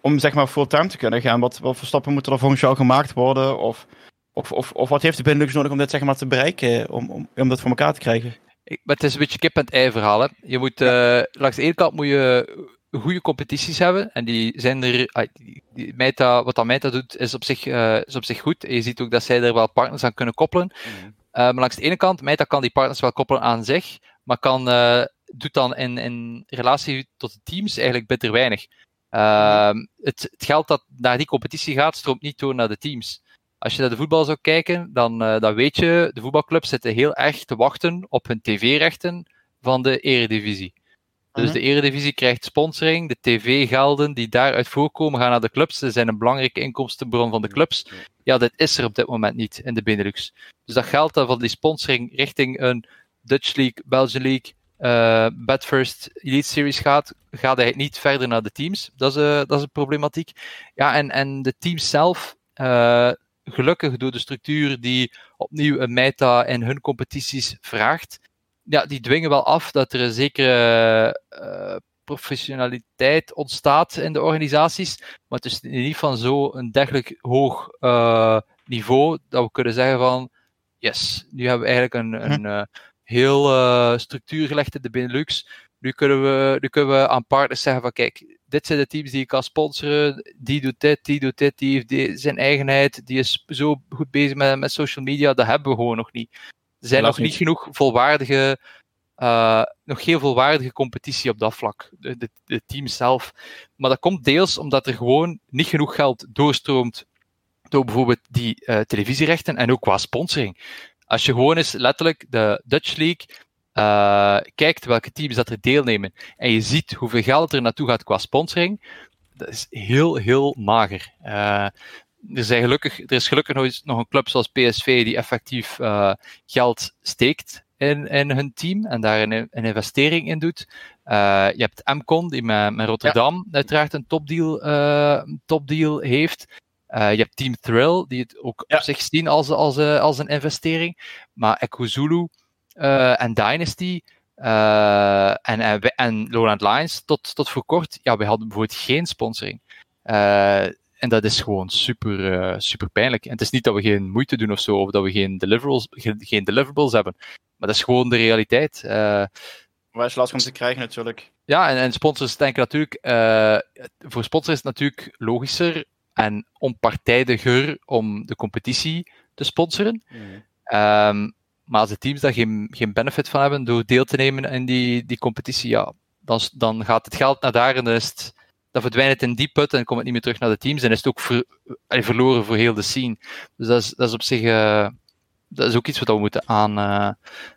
om zeg maar fulltime te kunnen gaan? Wat, wat voor stappen moeten er volgens jou gemaakt worden? Of, of, of, of wat heeft de Benelux nodig om dit zeg maar, te bereiken, om, om, om dat voor elkaar te krijgen? Ik, maar het is een beetje kip en ei verhaal. Hè. Je moet, uh, langs de ene kant moet je goede competities hebben. En die zijn er. Die Meta, wat dat Meta doet, is op, zich, uh, is op zich goed. En je ziet ook dat zij er wel partners aan kunnen koppelen. Mm. Uh, maar langs de ene kant, Meta kan die partners wel koppelen aan zich, maar kan, doet dan in, in relatie tot de teams eigenlijk bitter weinig. Mm. Het, het, geld dat naar die competitie gaat, stroomt niet door naar de teams. Als je naar de voetbal zou kijken, dan, dan weet je, de voetbalclubs zitten heel erg te wachten op hun tv-rechten van de eredivisie. Dus mhm. de Eredivisie krijgt sponsoring. De tv-gelden die daaruit voorkomen gaan naar de clubs. Ze zijn een belangrijke inkomstenbron van de clubs. Ja, dat is er op dit moment niet in de Benelux. Dus dat geld dat van die sponsoring richting een Dutch League, Belgian League, uh, Bedfirst Elite Series gaat, gaat hij niet verder naar de teams. Dat is, uh, dat is een problematiek. Ja, en, en de teams zelf, uh, gelukkig door de structuur die opnieuw een meta in hun competities vraagt, ja, die dwingen wel af dat er een zekere uh, professionaliteit ontstaat in de organisaties. Maar het is niet van zo'n dergelijk hoog uh, niveau dat we kunnen zeggen van yes, nu hebben we eigenlijk een, een uh, heel structuur gelegd in de Benelux. Nu kunnen, we, nu kunnen we aan partners zeggen van kijk, dit zijn de teams die ik kan sponsoren, die doet dit, die doet dit, die heeft die, zijn eigenheid, die is zo goed bezig met, met social media, dat hebben we gewoon nog niet. Er zijn nog niet genoeg volwaardige, uh, nog geen volwaardige competitie op dat vlak. De, de, de teams zelf. Maar dat komt deels omdat er gewoon niet genoeg geld doorstroomt door bijvoorbeeld die uh, televisierechten en ook qua sponsoring. Als je gewoon eens letterlijk de Dutch League uh, kijkt welke teams dat er deelnemen en je ziet hoeveel geld er naartoe gaat qua sponsoring, dat is heel, heel mager. Uh, er, zijn gelukkig, er is gelukkig nog, nog een club zoals PSV die effectief uh, geld steekt in, in hun team en daar een, een investering in doet. Uh, je hebt MCON, die met, met Rotterdam ja. uiteraard een topdeal, uh, topdeal heeft. je hebt Team Thrill, die het ook ja. op zich zien als, als, als een investering. Maar Echo Zulu en Dynasty en, en, en Lowland Lions tot, tot voor kort, ja, we hadden bijvoorbeeld geen sponsoring. En dat is gewoon super, uh, super pijnlijk. En het is niet dat we geen moeite doen of zo, of dat we geen deliverables, geen, geen deliverables hebben. Maar dat is gewoon de realiteit. Uh, maar is lastig om te krijgen natuurlijk. Ja, en, en sponsors denken natuurlijk, uh, voor sponsors is het natuurlijk logischer en onpartijdiger om de competitie te sponsoren. Mm. Um, maar als de teams daar geen, geen benefit van hebben door deel te nemen in die, die competitie, ja, dan, dan gaat het geld naar daar en dan is het dan verdwijnt het in die put en komt het niet meer terug naar de teams. En is het ook ver, verloren voor heel de scene. Dus dat is, dat is op zich uh, dat is ook iets wat we moeten aan, uh,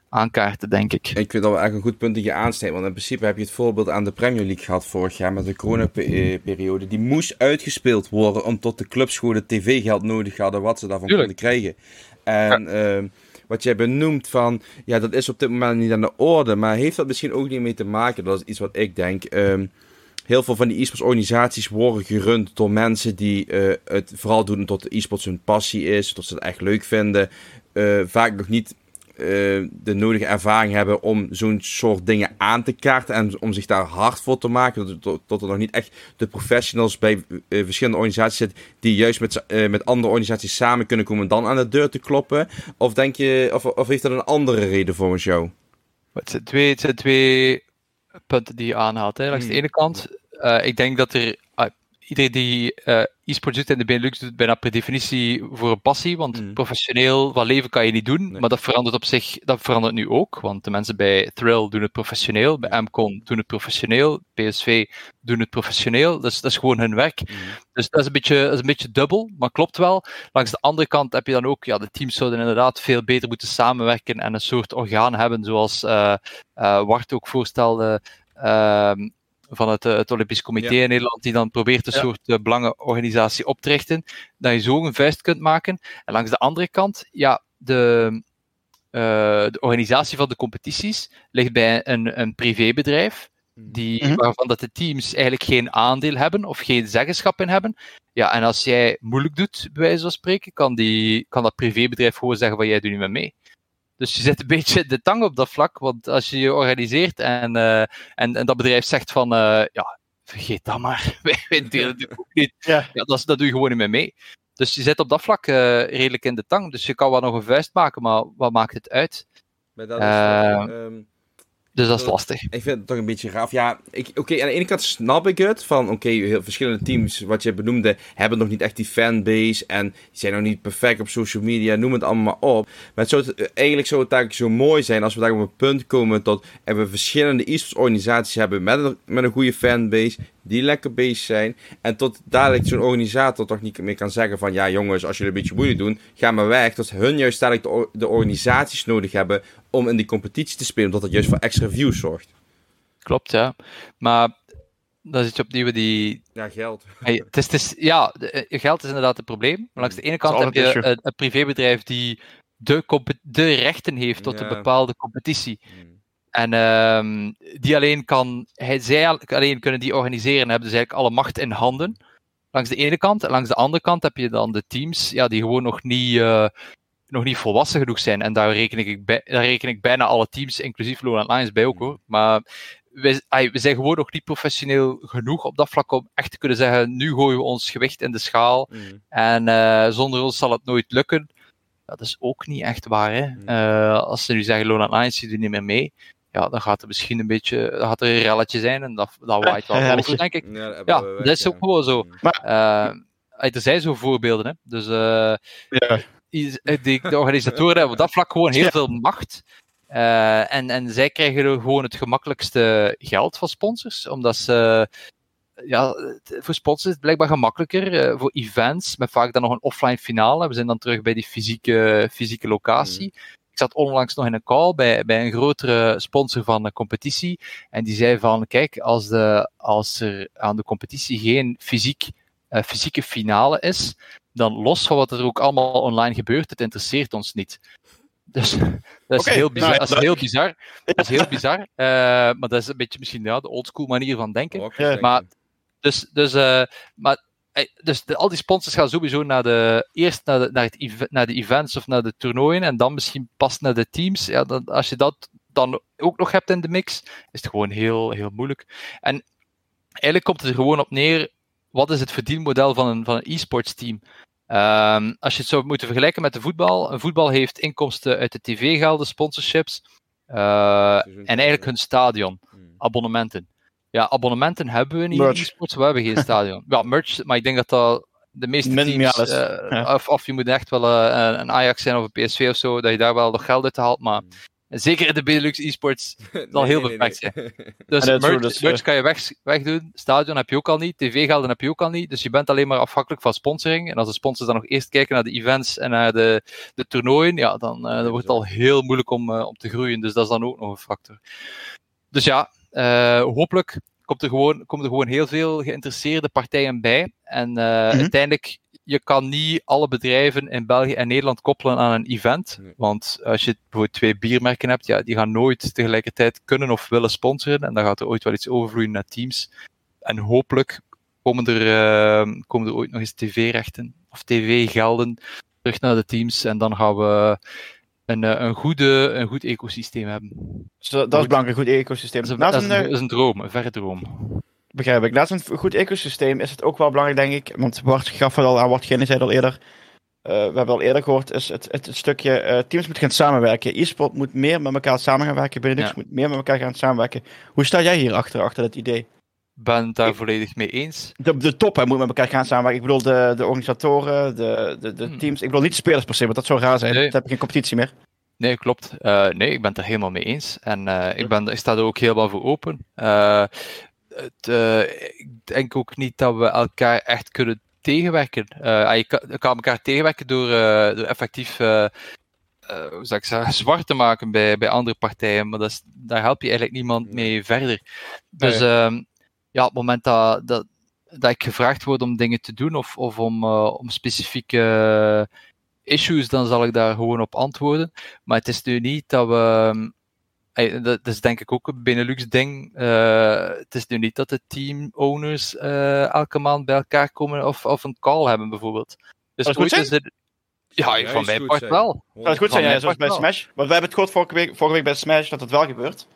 aankaarten, denk ik. Ik vind dat we eigenlijk een goed punt dat je aansnijdt. Want in principe heb je het voorbeeld aan de Premier League gehad vorig jaar met de coronaperiode. Die moest uitgespeeld worden om tot de clubs gewoon het tv-geld nodig hadden wat ze daarvan Tuurlijk. konden krijgen. En... Ja. Uh, wat jij benoemt van, ja, dat is op dit moment niet aan de orde, maar heeft dat misschien ook niet mee te maken? Dat is iets wat ik denk. Um, heel veel van die e-sports organisaties worden gerund door mensen die uh, het vooral doen tot e-sports hun passie is, tot ze het echt leuk vinden. Uh, vaak nog niet uh, de nodige ervaring hebben om zo'n soort dingen aan te kaarten en om zich daar hard voor te maken. Tot, tot er nog niet echt de professionals bij verschillende organisaties zitten die juist met, met andere organisaties samen kunnen komen en dan aan de deur te kloppen. Of denk je, of, of heeft dat een andere reden volgens jou? Het zijn twee, het zijn twee punten die je aanhaalt. Hè. Langs de hmm. ene kant, ik denk dat er uh, iedereen die uh, e-sport doet in de Benelux doet bijna per definitie voor een passie, want mm. professioneel van leven kan je niet doen, nee. maar dat verandert op zich, dat verandert nu ook, want de mensen bij Thrill doen het professioneel, bij Mcon doen het professioneel, PSV doen het professioneel, dus dat is gewoon hun werk. Mm. Dus dat is, een beetje, dat is een beetje dubbel, maar klopt wel. Langs de andere kant heb je dan ook, ja, de teams zouden inderdaad veel beter moeten samenwerken en een soort orgaan hebben, zoals uh, uh, Wart ook voorstelde, uh, van het, het Olympisch Comité Ja. in Nederland, die dan probeert een Ja. soort uh, belangenorganisatie op te richten, dat je zo een vuist kunt maken. En langs de andere kant, ja, de, uh, de organisatie van de competities ligt bij een, een privébedrijf, die, Mhm. waarvan dat de teams eigenlijk geen aandeel hebben of geen zeggenschap in hebben. Ja, en als jij moeilijk doet, bij wijze van spreken, kan, die, kan dat privébedrijf gewoon zeggen van jij doet niet meer mee. Dus je zit een beetje de tang op dat vlak, want als je je organiseert en, uh, en, en dat bedrijf zegt van uh, ja, vergeet dat maar, wij, delen het ook niet. Ja. Ja, dat, dat doe je gewoon niet meer mee. Dus je zit op dat vlak uh, redelijk in de tang. Dus je kan wel nog een vuist maken, maar wat maakt het uit? Maar dat is, Uh, um, dus dat is lastig. Ik vind het toch een beetje gaaf. Ja, oké, okay, aan de ene kant snap ik het. Van oké, okay, heel verschillende teams, wat je benoemde, hebben nog niet echt die fanbase. En die zijn nog niet perfect op social media. Noem het allemaal maar op. Maar het zou het, eigenlijk zou het eigenlijk zo mooi zijn als we daar op een punt komen tot en we verschillende e-sports organisaties hebben met een, met een goede fanbase. Die lekker bezig zijn. En tot dadelijk zo'n organisator toch niet meer kan zeggen van ja jongens, als jullie een beetje moeilijk doen, ga maar weg. Dat hun juist dadelijk de, de organisaties nodig hebben om in die competitie te spelen. Omdat dat juist voor extra views zorgt. Klopt, ja. Maar dan zit je opnieuw die... Ja, geld. Hey, het is, het is, ja, de, geld is inderdaad het probleem. Maar langs de ene kant heb je een, een, privébedrijf die de, de rechten heeft tot ja. een bepaalde competitie. Hmm. En um, die alleen kan, hij, zij alleen kunnen die organiseren en hebben dus eigenlijk alle macht in handen. Langs de ene kant. En langs de andere kant heb je dan de teams ja, die gewoon nog niet, uh, nog niet volwassen genoeg zijn. En daar reken, ik bij, daar reken ik bijna alle teams, inclusief Lowland Lions, bij ook hoor. Maar we, we zijn gewoon nog niet professioneel genoeg op dat vlak om echt te kunnen zeggen: nu gooien we ons gewicht in de schaal. Mm. En uh, zonder ons zal het nooit lukken. Dat is ook niet echt waar. Hè? Mm. Uh, als ze nu zeggen: Lowland Lions, die doen niet meer mee ja, dan gaat er misschien een beetje, dan gaat er een relletje zijn en dat, dat waait wel ja, over, denk ik. Ja, dat, ja, dat is ook gewoon zo. Maar, uh, er zijn zo voorbeelden, hè. Dus uh, ja. De, de organisatoren hebben op dat vlak gewoon heel veel macht. Uh, en, en zij krijgen gewoon het gemakkelijkste geld van sponsors, omdat ze ja, voor sponsors is het blijkbaar gemakkelijker. Uh, voor events, met vaak dan nog een offline finale. We zijn dan terug bij die fysieke, fysieke locatie. Mm. Ik zat onlangs nog in een call bij, bij een grotere sponsor van de competitie. En die zei van, kijk, als, de, als er aan de competitie geen fysiek, fysieke finale is, dan los van wat er ook allemaal online gebeurt, het interesseert ons niet. Dus dat is, okay, heel, bizar, nou, dat is heel bizar. Dat is heel bizar. Uh, maar dat is een beetje misschien ja, de oldschool manier van denken. Maar, dus, dus, uh, maar dus de, al die sponsors gaan sowieso naar de, eerst naar de, naar, het, naar de events of naar de toernooien en dan misschien pas naar de teams. Ja, dan, als je dat dan ook nog hebt in de mix, is het gewoon heel, heel moeilijk. En eigenlijk komt het er gewoon op neer, wat is het verdienmodel van een, van een e-sports team? Um, als je het zou moeten vergelijken met de voetbal, een voetbal heeft inkomsten uit de tv-gelden, sponsorships uh, en eigenlijk hun stadion, abonnementen. Ja, abonnementen hebben we niet merch. in e-sports, we hebben geen stadion. Ja, merch, maar ik denk dat dat de meeste Min, teams, ja, is, uh, ja. of, of je moet echt wel uh, een Ajax zijn of een PSV of zo, dat je daar wel nog geld uit haalt, maar zeker in de Benelux e-sports zal heel beperkt zijn. Dus merch, dus, merch eh, kan je weg, wegdoen, stadion heb je ook al niet, tv-gelden heb je ook al niet, dus je bent alleen maar afhankelijk van sponsoring. En als de sponsors dan nog eerst kijken naar de events en naar de, de toernooien, ja, dan, uh, dan wordt het al heel moeilijk om, uh, om te groeien. Dus dat is dan ook nog een factor. Dus ja, uh, hopelijk komt er gewoon, komen er gewoon heel veel geïnteresseerde partijen bij. En uh, Mhm. uiteindelijk, je kan niet alle bedrijven in België en Nederland koppelen aan een event. Nee. Want als je bijvoorbeeld twee biermerken hebt, ja, die gaan nooit tegelijkertijd kunnen of willen sponsoren. En dan gaat er ooit wel iets overvloeien naar teams. En hopelijk komen er, uh, komen er ooit nog eens tv-rechten of tv-gelden terug naar de teams. En dan gaan we een, uh, een, goede, een goed ecosysteem hebben. Dus dat is belangrijk, een goed ecosysteem. Dat is, een, Naast dat is een, een, eh, dat is een droom, een verre droom. Begrijp ik. Naast een goed ecosysteem is het ook wel belangrijk, denk ik. Want Bart gaf het al aan, wat Genne zei al eerder. Uh, we hebben al eerder gehoord, is het, het, het stukje uh, teams moeten gaan samenwerken. E-sport moet meer met elkaar samen gaan werken. Benelux Ja. moet meer met elkaar gaan samenwerken. Hoe sta jij hier achter, achter dat idee? ben het daar Ik- volledig mee eens. De, de top hè, moet met elkaar gaan samenwerken. Ik bedoel, de, de organisatoren, de, de, de Hmm. teams. Ik bedoel niet de spelers per se, want dat zou raar zijn. Nee. Dan heb je geen competitie meer. Nee, klopt. Eh, nee, ik ben het er helemaal mee eens. En eh, ik, ben, ik sta er ook helemaal voor open. Eh, het, eh, ik denk ook niet dat we elkaar echt kunnen tegenwerken. Eh, ah, je, kan, kan elkaar tegenwerken door, eh, door effectief hoe zou ik zeggen, zwart te maken bij, bij andere partijen, maar dat is, daar help je eigenlijk niemand mee verder. Dus Nee. ehm, ja, op het moment dat, dat, dat ik gevraagd word om dingen te doen of, of om, om specifieke issues, dan zal ik daar gewoon op antwoorden. Maar het is nu niet dat we. Dat is denk ik ook een Benelux-ding. Uh, het is nu niet dat de team-owners uh, elke maand bij elkaar komen of, of een call hebben, bijvoorbeeld. Dus dat is goed is er, ja, ja, van mijn part wel. Dat is goed zijn, ja, zoals bij Smash. Want we hebben het gehoord vorige week, vorige week bij Smash dat het wel gebeurt.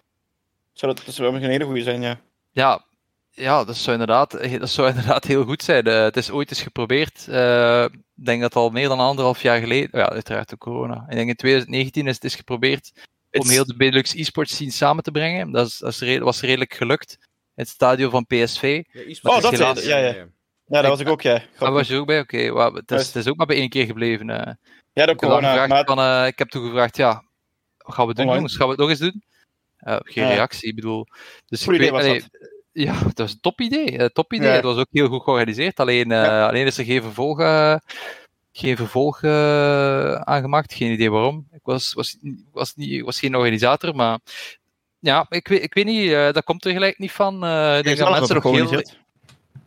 Zou dat, dat zou een hele goede zijn, ja. Ja, ja, dat zou inderdaad, dat zou inderdaad heel goed zijn. Uh, het is ooit eens geprobeerd. Uh, ik denk dat al meer dan anderhalf jaar geleden. Ja, uiteraard de corona. Ik denk in 2019 is het eens geprobeerd. Om heel de Benelux e-sports scene samen te brengen. Dat, is, dat is was redelijk gelukt. In het stadion van PSV. Ja, oh, dat helaas... ja, ja. Ja, daar was ik ook, ja. Daar was je ook bij? Oké, okay. het, het, is ook maar bij één keer gebleven. Uh. Ja, dat corona. Maar... Van, ik heb toen gevraagd, ja, wat gaan we doen, jongens? Gaan we het nog eens doen? geen reactie, ik bedoel. Dus Goed ik weet, allee, ja, dat was een top idee. Top idee. Ja. Het was ook heel goed georganiseerd. Alleen, uh, ja. alleen is er geen vervolg, uh, geen vervolg aangemaakt. Geen idee waarom. Ik was, was, was, niet, was geen organisator, maar ja, ik weet, ik weet niet. dat komt er gelijk niet van. ik denk dat mensen nog heel...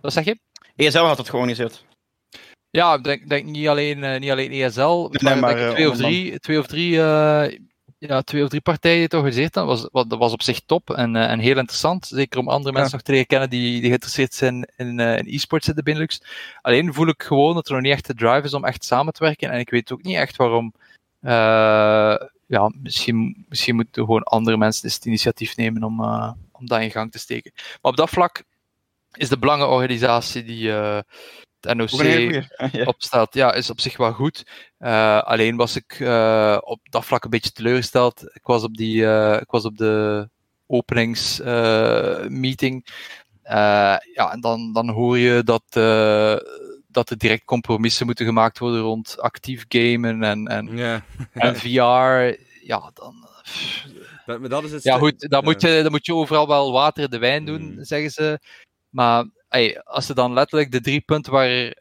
Wat zeg je? ESL had het georganiseerd. Ja, ik denk, denk niet, alleen, niet alleen ESL, nee, maar, maar twee, of drie, twee of drie ja, twee of drie partijen toch gezegd. Dat was, dat was op zich top en, uh, en heel interessant. Zeker om andere mensen nog te leren kennen die, die geïnteresseerd zijn in, uh, in e-sports in de Benelux. Alleen voel ik gewoon dat er nog niet echt de drive is om echt samen te werken. En ik weet ook niet echt waarom. Uh, ja, misschien, misschien moeten gewoon andere mensen het initiatief nemen om, om dat in gang te steken. Maar op dat vlak is de belangenorganisatie die het NOC ja. opstelt, ja, is op zich wel goed. Uh, alleen was ik uh, op dat vlak een beetje teleurgesteld. Ik was op, die, uh, ik was op de openingsmeeting. ja, en dan, dan hoor je dat, dat er direct compromissen moeten gemaakt worden rond actief gamen en, en, ja. en VR. Ja, dan. Dat, dat is het ja, goed, dan, moet je, dan moet je overal wel water in de wijn doen, mm. zeggen ze. Maar als er dan letterlijk de drie punten waar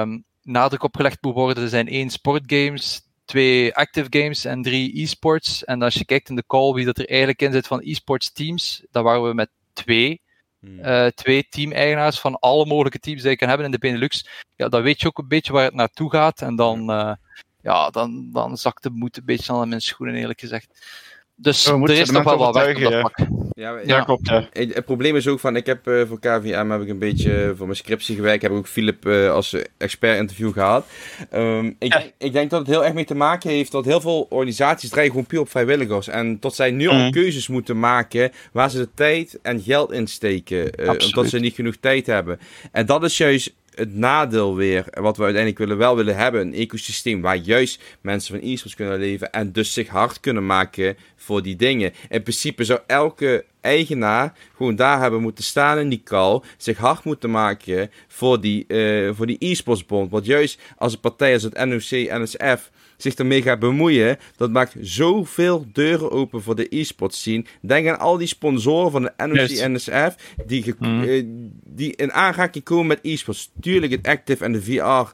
um, nadruk op gelegd moet worden, zijn één sportgames, twee active games en drie e-sports. En als je kijkt in de call wie dat er eigenlijk in zit van e-sports teams, dan waren we met twee. Uh, twee team-eigenaars van alle mogelijke teams die je kan hebben in de Benelux. Ja, dan weet je ook een beetje waar het naartoe gaat. En dan, uh, ja, dan, dan zakt de moed een beetje aan mijn schoenen, eerlijk gezegd. Dus er is nog wel wat dat pak. Ja, ja, klopt. Ja. Het, probleem is ook van, ik heb uh, voor KVM heb ik een beetje voor mijn scriptie gewerkt. Heb ik ook Philip uh, als expert interview gehad. Um, ik, ja. ik, denk dat het heel erg mee te maken heeft dat heel veel organisaties draaien gewoon puur op vrijwilligers. En tot zij nu mm. al keuzes moeten maken waar ze de tijd en geld in steken. Uh, omdat ze niet genoeg tijd hebben. En dat is juist het nadeel weer, wat we uiteindelijk willen, wel willen hebben, een ecosysteem waar juist mensen van e-sports kunnen leven en dus zich hard kunnen maken voor die dingen. In principe zou elke eigenaar gewoon daar hebben moeten staan in die call, zich hard moeten maken voor die, uh, voor die e-sportsbond. Want juist als een partij als het NOC, NSF zich ermee gaat bemoeien, dat maakt zoveel deuren open voor de e-sports scene. Denk aan al die sponsoren van de NOC, yes. NSF, die, mm. uh, die in aanraking komen met e-sports. Tuurlijk het Active en de VR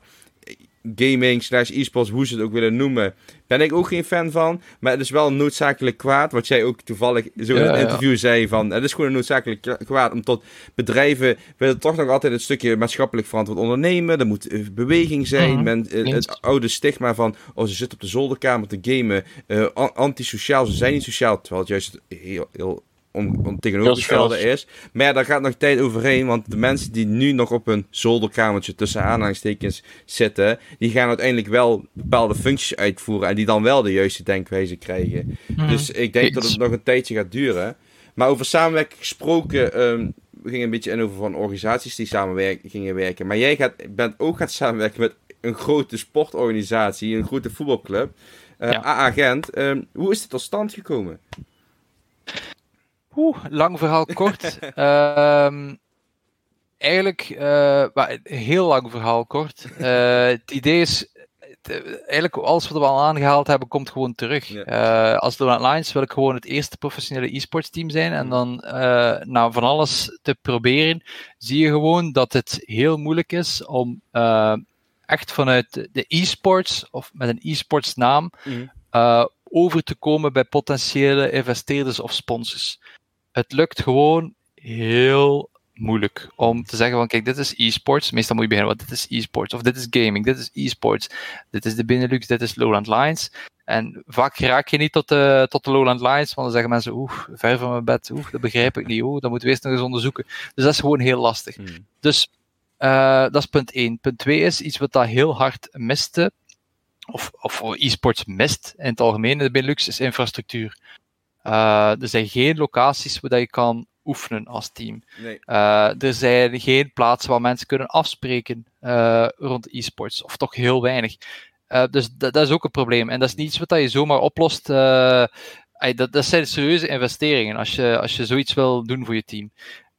gaming slash e-sports, hoe ze het ook willen noemen, ben ik ook geen fan van. Maar het is wel noodzakelijk kwaad, wat jij ook toevallig zo in het interview ja. zei van, het is gewoon een noodzakelijk kwaad, om tot bedrijven willen toch nog altijd een stukje maatschappelijk verantwoord ondernemen. Er moet uh, beweging zijn, uh-huh. Men, uh, het oude stigma van, oh ze zitten op de zolderkamer te gamen, uh, antisociaal, ze zijn niet sociaal, terwijl het juist heel, heel om, om tegenovergestelde is. Maar ja, daar gaat nog tijd overheen, want de mensen die nu nog op een zolderkamertje tussen aanhalingstekens zitten, die gaan uiteindelijk wel bepaalde functies uitvoeren en die dan wel de juiste denkwijze krijgen. Hmm. Dus ik denk dat het nog een tijdje gaat duren. Maar over samenwerking gesproken, um, we gingen een beetje in over van organisaties die samenwerken, gingen werken. Maar jij gaat, bent ook gaan samenwerken met een grote sportorganisatie, een grote voetbalclub, uh, ja. AA Gent. Um, hoe is dit tot stand gekomen? Oeh, lang verhaal kort. um, eigenlijk, uh, heel lang verhaal kort. Uh, het idee is, eigenlijk alles wat we al aangehaald hebben, komt gewoon terug. Ja. Uh, als Donut Lines wil ik gewoon het eerste professionele e-sports team zijn. En mm. dan na van alles te proberen, zie je gewoon dat het heel moeilijk is om echt vanuit de e-sports, of met een e-sports naam, mm. over te komen bij potentiële investeerders of sponsors het lukt gewoon heel moeilijk om te zeggen van kijk, dit is e-sports. Meestal moet je beginnen, want dit is e-sports. Of dit is gaming, dit is e-sports. Dit is de Benelux, dit is Lowland Lines. En vaak raak je niet tot de, tot de Lowland Lines, want dan zeggen mensen, oeh, ver van mijn bed, oeh, dat begrijp ik niet, oeh, dat moeten we eerst nog eens onderzoeken. Dus dat is gewoon heel lastig. Hmm. Dus uh, dat is punt 1. Punt 2 is iets wat dat heel hard miste, of, of e-sports mist in het algemeen in de Benelux, is infrastructuur. Uh, er zijn geen locaties waar je kan oefenen als team. Nee. Uh, er zijn geen plaatsen waar mensen kunnen afspreken uh, rond e-sports, of toch heel weinig. Dus dat, dat, is ook een probleem. En dat is niet iets wat je zomaar oplost. dat, dat zijn serieuze investeringen als je, als je zoiets wil doen voor je team.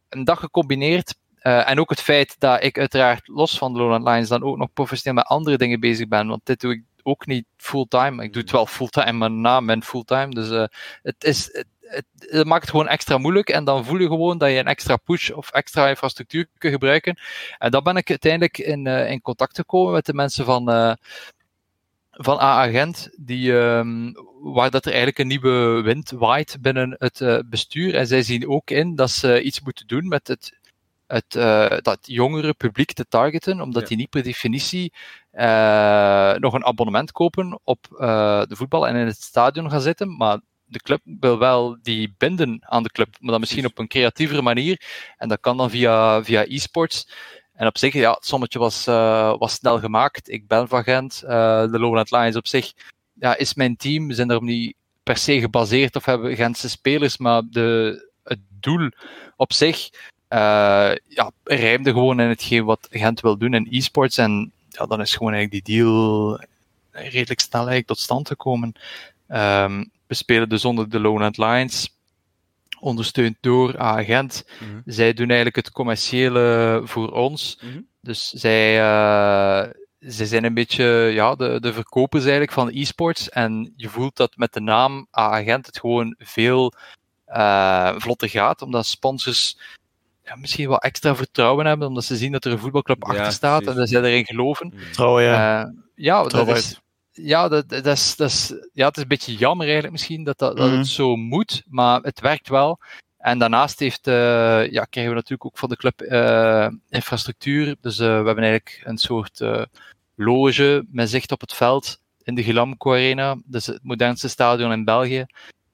En dat gecombineerd en ook het feit dat ik uiteraard los van de Lowland Lines dan ook nog professioneel met andere dingen bezig ben. Want dit doe ik ook niet fulltime. Ik doe het wel fulltime, maar na mijn fulltime. Dus uh, het, is, het, het, het, maakt het gewoon extra moeilijk. En dan voel je gewoon dat je een extra push of extra infrastructuur kunt gebruiken. En dan ben ik uiteindelijk in, uh, in contact gekomen met de mensen van. Uh, van A-agent, die, um, waar dat er eigenlijk een nieuwe wind waait binnen het bestuur. En zij zien ook in dat ze iets moeten doen met het het, uh, dat jongere publiek te targeten, omdat ja. die niet per definitie uh, nog een abonnement kopen op uh, de voetbal en in het stadion gaan zitten, maar de club wil wel die binden aan de club, maar dan misschien op een creatievere manier. En dat kan dan via, via e-sports. En op zich, ja, het sommetje was, was snel gemaakt. Ik ben van Gent. de Lowland Lions op zich ja, is mijn team. We zijn daarom niet per se gebaseerd of hebben Gentse spelers, maar de, het doel op zich uh, ja, rijmde gewoon in hetgeen wat Gent wil doen in e-sports. En ja, dan is gewoon eigenlijk die deal redelijk snel eigenlijk tot stand gekomen. Um, we spelen dus onder de Lowland Lions, ondersteund door Agent. Mm -hmm. Zij doen eigenlijk het commerciële voor ons. Mm -hmm. Dus zij, uh, zij zijn een beetje ja, de, de verkopers eigenlijk van e-sports. En je voelt dat met de naam Agent het gewoon veel uh, vlotter gaat, omdat sponsors ja, misschien wel extra vertrouwen hebben, omdat ze zien dat er een voetbalclub achter staat precies. en dat zij erin geloven. Vertrouwen, ja. Uh, ja, dat is, ja, dat, dat, is, dat is, ja, het is een beetje jammer eigenlijk misschien dat, dat, mm. het zo moet, maar het werkt wel. En daarnaast heeft, uh, ja, krijgen we natuurlijk ook van de club uh, infrastructuur. Dus we hebben eigenlijk een soort loge met zicht op het veld in de Gilamco Arena. Dus het modernste stadion in België.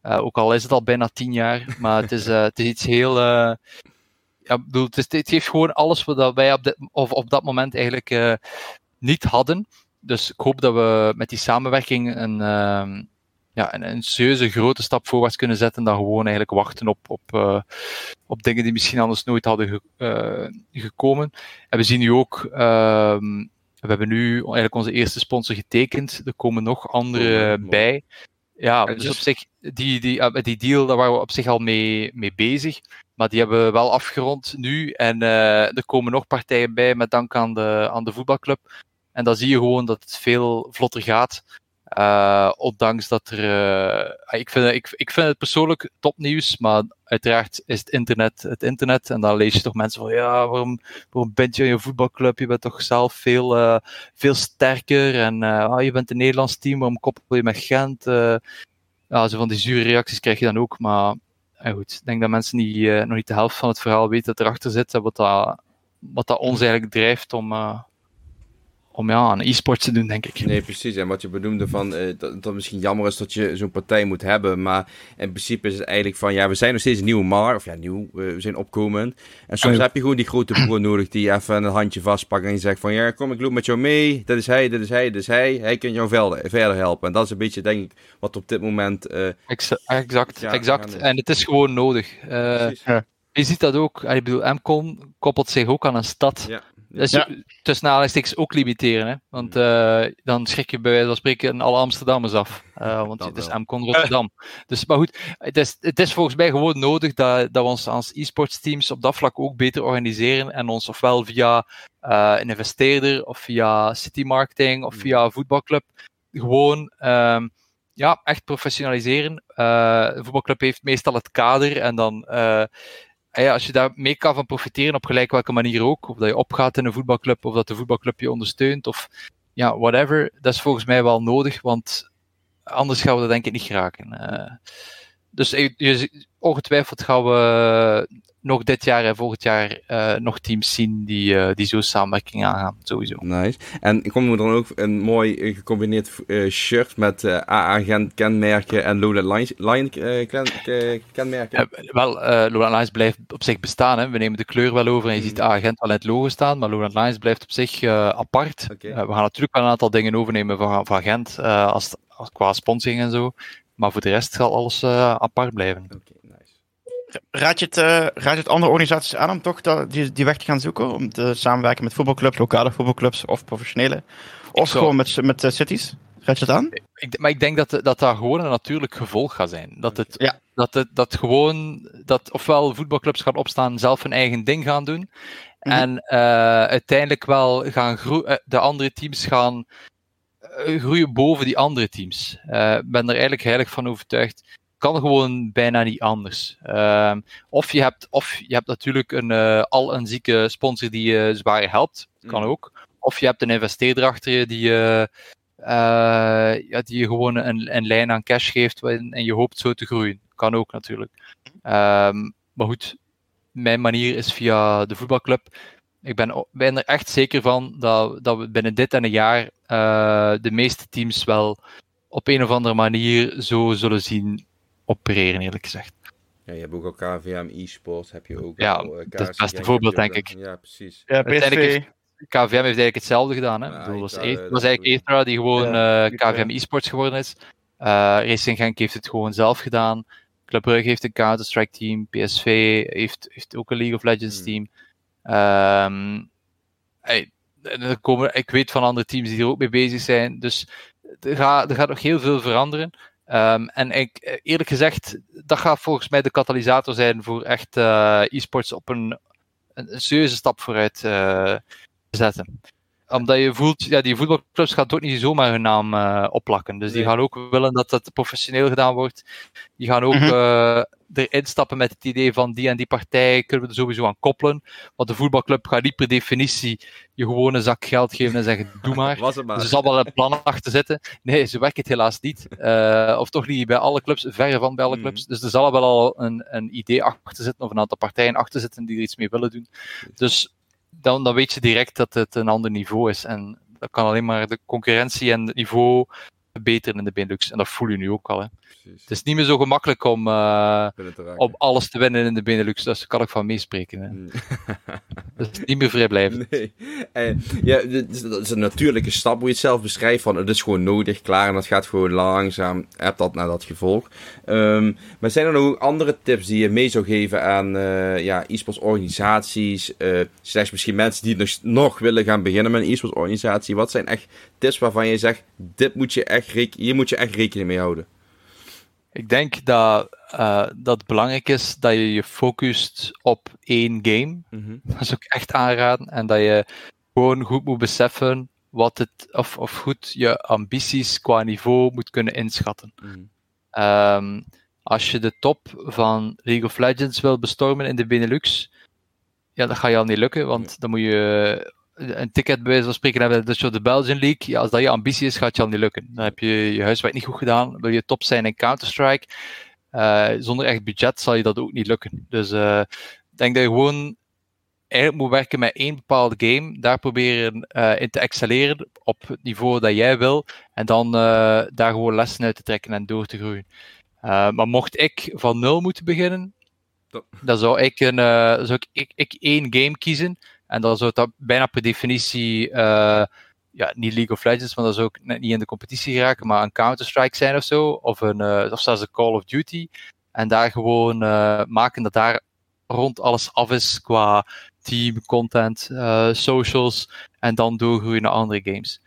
ook al is het al bijna tien jaar, maar het is, het is iets heel ja, bedoel, het, is, het heeft gewoon alles wat wij op, dit, of op dat moment eigenlijk uh, niet hadden. Dus ik hoop dat we met die samenwerking een, uh, ja, een, een serieuze grote stap voorwaarts kunnen zetten dan gewoon eigenlijk wachten op, op, uh, op dingen die misschien anders nooit hadden ge, uh, gekomen. En we zien nu ook, ehm, we hebben nu eigenlijk onze eerste sponsor getekend. Er komen nog andere oh, bij. Ja, dus op zich, die, die, die deal, daar waren we op zich al mee, mee bezig. Maar die hebben we wel afgerond nu. En uh, er komen nog partijen bij met dank aan de, aan de voetbalclub. En dan zie je gewoon dat het veel vlotter gaat. Uh, ondanks dat er. Uh, ik, vind, ik, ik vind het persoonlijk topnieuws, maar uiteraard is het internet het internet. En dan lees je toch mensen van: ja, waarom, waarom bent je in je voetbalclub? Je bent toch zelf veel, veel sterker. En oh, je bent een Nederlands team, waarom koppel je met Gent? ja, zo van die zure reacties krijg je dan ook. Maar en goed, ik denk dat mensen niet, uh, nog niet de helft van het verhaal weten dat erachter zit. Wat dat, wat dat ons eigenlijk drijft om, uh, om ja, aan e-sport te doen, denk ik. Nee, precies. En wat je benoemde van uh, dat, dat het misschien jammer is dat je zo'n partij moet hebben. Maar in principe is het eigenlijk van ja, we zijn nog steeds een nieuwe mar. Of ja, nieuw. we zijn opkomend. En soms oh, ja. heb je gewoon die grote broer nodig die even een handje vastpakt en je zegt van ja, kom ik loop met jou mee. Dit is hij, dit is hij, dit is hij. Hij kan jou verder, verder helpen. En dat is een beetje denk ik wat op dit moment... Uh, exact, ja, exact. En het is gewoon nodig. Uh, je ziet dat ook. Ik bedoel, MCON koppelt zich ook aan een stad. Ja. Dus ja. tussen aanhalingstekens ook limiteren. Hè? Want uh, dan schrik je bij wijze van spreken alle Amsterdammers af. Uh, want het is MCON Rotterdam. Dus, maar goed, het is, het is volgens mij gewoon nodig dat, dat we ons als e-sports teams op dat vlak ook beter organiseren. En ons ofwel via uh, een investeerder, of via city marketing, of via voetbalclub, gewoon um, ja, echt professionaliseren. de voetbalclub heeft meestal het kader en dan ja, als je daar mee kan van profiteren op gelijk welke manier ook, of dat je opgaat in een voetbalclub, of dat de voetbalclub je ondersteunt, of ja, whatever, dat is volgens mij wel nodig, want anders gaan we dat denk ik niet geraken. Uh, dus je, ongetwijfeld gaan we nog dit jaar en volgend jaar eh, nog teams zien die, eh, die zo'n samenwerking aangaan, sowieso. Nice. En ik kom er dan ook een mooi eh, gecombineerd shirt met AA-agent kenmerken en eh, ken- kenmerken. Wel, Lowland Lines blijft op zich bestaan. Hè. We nemen de kleur wel over en je Mhm. ziet agent wel in het logo staan, maar Lowland Lines blijft op zich apart. We gaan natuurlijk wel een aantal dingen overnemen van, van Gent, als, als, qua sponsoring en zo. Maar voor de rest zal alles eh, apart blijven. Oké, nice. Raad je, het, eh, raad je het andere organisaties aan om toch dat, die, die weg te gaan zoeken? Om te samenwerken met voetbalclubs, lokale voetbalclubs of professionele? Of zou- gewoon met, met cities? Raad je het aan? Ik, maar ik denk dat, dat dat gewoon een natuurlijk gevolg gaat zijn. Dat het, Ja. dat het dat gewoon, dat ofwel voetbalclubs gaan opstaan, zelf hun eigen ding gaan doen. Mhm. En eh, uiteindelijk wel gaan groeien, de andere teams gaan groeien boven die andere teams. Eh, Ik ben er eigenlijk heilig van overtuigd. Kan gewoon bijna niet anders. Ehm, of, je hebt, of je hebt natuurlijk een, eh, al een zieke sponsor die je zwaar helpt. Kan Mhm. ook. Of je hebt een investeerder achter je die je eh, ja, die je gewoon een, een lijn aan cash geeft en, en je hoopt zo te groeien. Kan ook natuurlijk. Ehm, maar goed, mijn manier is via de voetbalclub. Ik ben, ben er echt zeker van dat, dat we binnen dit en een jaar eh, de meeste teams wel op een of andere manier zo zullen zien opereren, eerlijk gezegd. Ja, je hebt ook al KVM e-sports, heb je ook Ja, al, eh, dat is het beste voorbeeld, denk ik. Ja, precies. Ja, PSV. KVM heeft eigenlijk hetzelfde gedaan. Hè? Ja, Ik bedoel, dat, is Etra, E- eh, dat eigenlijk Etra die gewoon Ja, eh. KVM eSports geworden is. Eh, Racing Genk heeft het gewoon zelf gedaan. Club Brugge heeft een Counter-Strike team. PSV heeft, heeft ook een League of Legends Hmm. team. Ehm, hey, en er komen, ik weet van andere teams die er ook mee bezig zijn. Dus er gaat, er gaat nog heel veel veranderen. Ehm, en ik, eh, eerlijk gezegd, dat gaat volgens mij de katalysator zijn voor echt eh, e-sports op een, een, een serieuze stap vooruit eh, te zetten. Omdat je voelt, ja, die voetbalclubs gaan ook niet zomaar hun naam eh, opplakken. Dus die gaan ook willen dat dat professioneel gedaan wordt. Die gaan ook Mhm. eh, erin stappen met het idee van die en die partij kunnen we er sowieso aan koppelen. Want de voetbalclub gaat niet per definitie je gewoon een zak geld geven en zeggen doe maar. Was het maar. Dus er zal wel een plan achter zitten. Nee, zo werkt het helaas niet. Eh, of toch niet bij alle clubs, verre van bij alle Mhm. clubs. Dus er zal wel al een, een idee achter zitten, of een aantal partijen achter zitten die er iets mee willen doen. Dus dan, weet je direct dat het een ander niveau is. En dat kan alleen maar de concurrentie en het niveau verbeteren in de Benelux. En dat voel je nu ook al. Hè. Precies. Het is niet meer zo gemakkelijk om, eh, om alles te winnen in de Benelux. Daar kan ik van meespreken. Hè. Mm. Dat is niet meer vrijblijvend. Nee. Ja, dat is een natuurlijke stap hoe je het zelf beschrijft. Van, het is gewoon nodig, klaar. En dat gaat gewoon langzaam. Heb dat naar dat gevolg. Ehm, maar zijn er nog andere tips die je mee zou geven aan eh, ja, e-sports organisaties? eh slechts misschien mensen die nog, nog willen gaan beginnen met een e-sports organisatie. Wat zijn echt tips waarvan je zegt: dit moet je echt hier moet je echt rekening mee houden? Ik denk dat, eh, dat het belangrijk is dat je je focust op één game. Dat is ook echt aanraden. En dat je gewoon goed moet beseffen wat het, of, of goed je ambities qua niveau moet kunnen inschatten. Mhm. Ehm, als je de top van League of Legends wil bestormen in de Benelux, ja, dat gaat je al niet lukken, want dan moet je een ticket bij wijze van spreken hebben, dus voor de Belgian League. Ja, als dat je ambitie is, gaat je al niet lukken. Dan heb je je huiswerk niet goed gedaan. Wil je top zijn in Counter-Strike, eh, zonder echt budget zal je dat ook niet lukken. Dus eh, ik denk dat je gewoon eigenlijk moet werken met één bepaalde game, daar proberen eh, in te excelleren op het niveau dat jij wil, en dan daar gewoon lessen uit te trekken en door te groeien. Maar mocht ik van nul moeten beginnen, dan zou ik, een, zou ik, ik, ik één game kiezen. En dan zou dat bijna per definitie, eh, ja, niet League of Legends, maar dat zou ook net niet in de competitie geraken, maar een Counter-Strike zijn of zo. Of, een, eh, of zelfs een Call of Duty. En daar gewoon eh, maken dat daar rond alles af is qua team, content, socials. En dan doorgroeien naar andere games.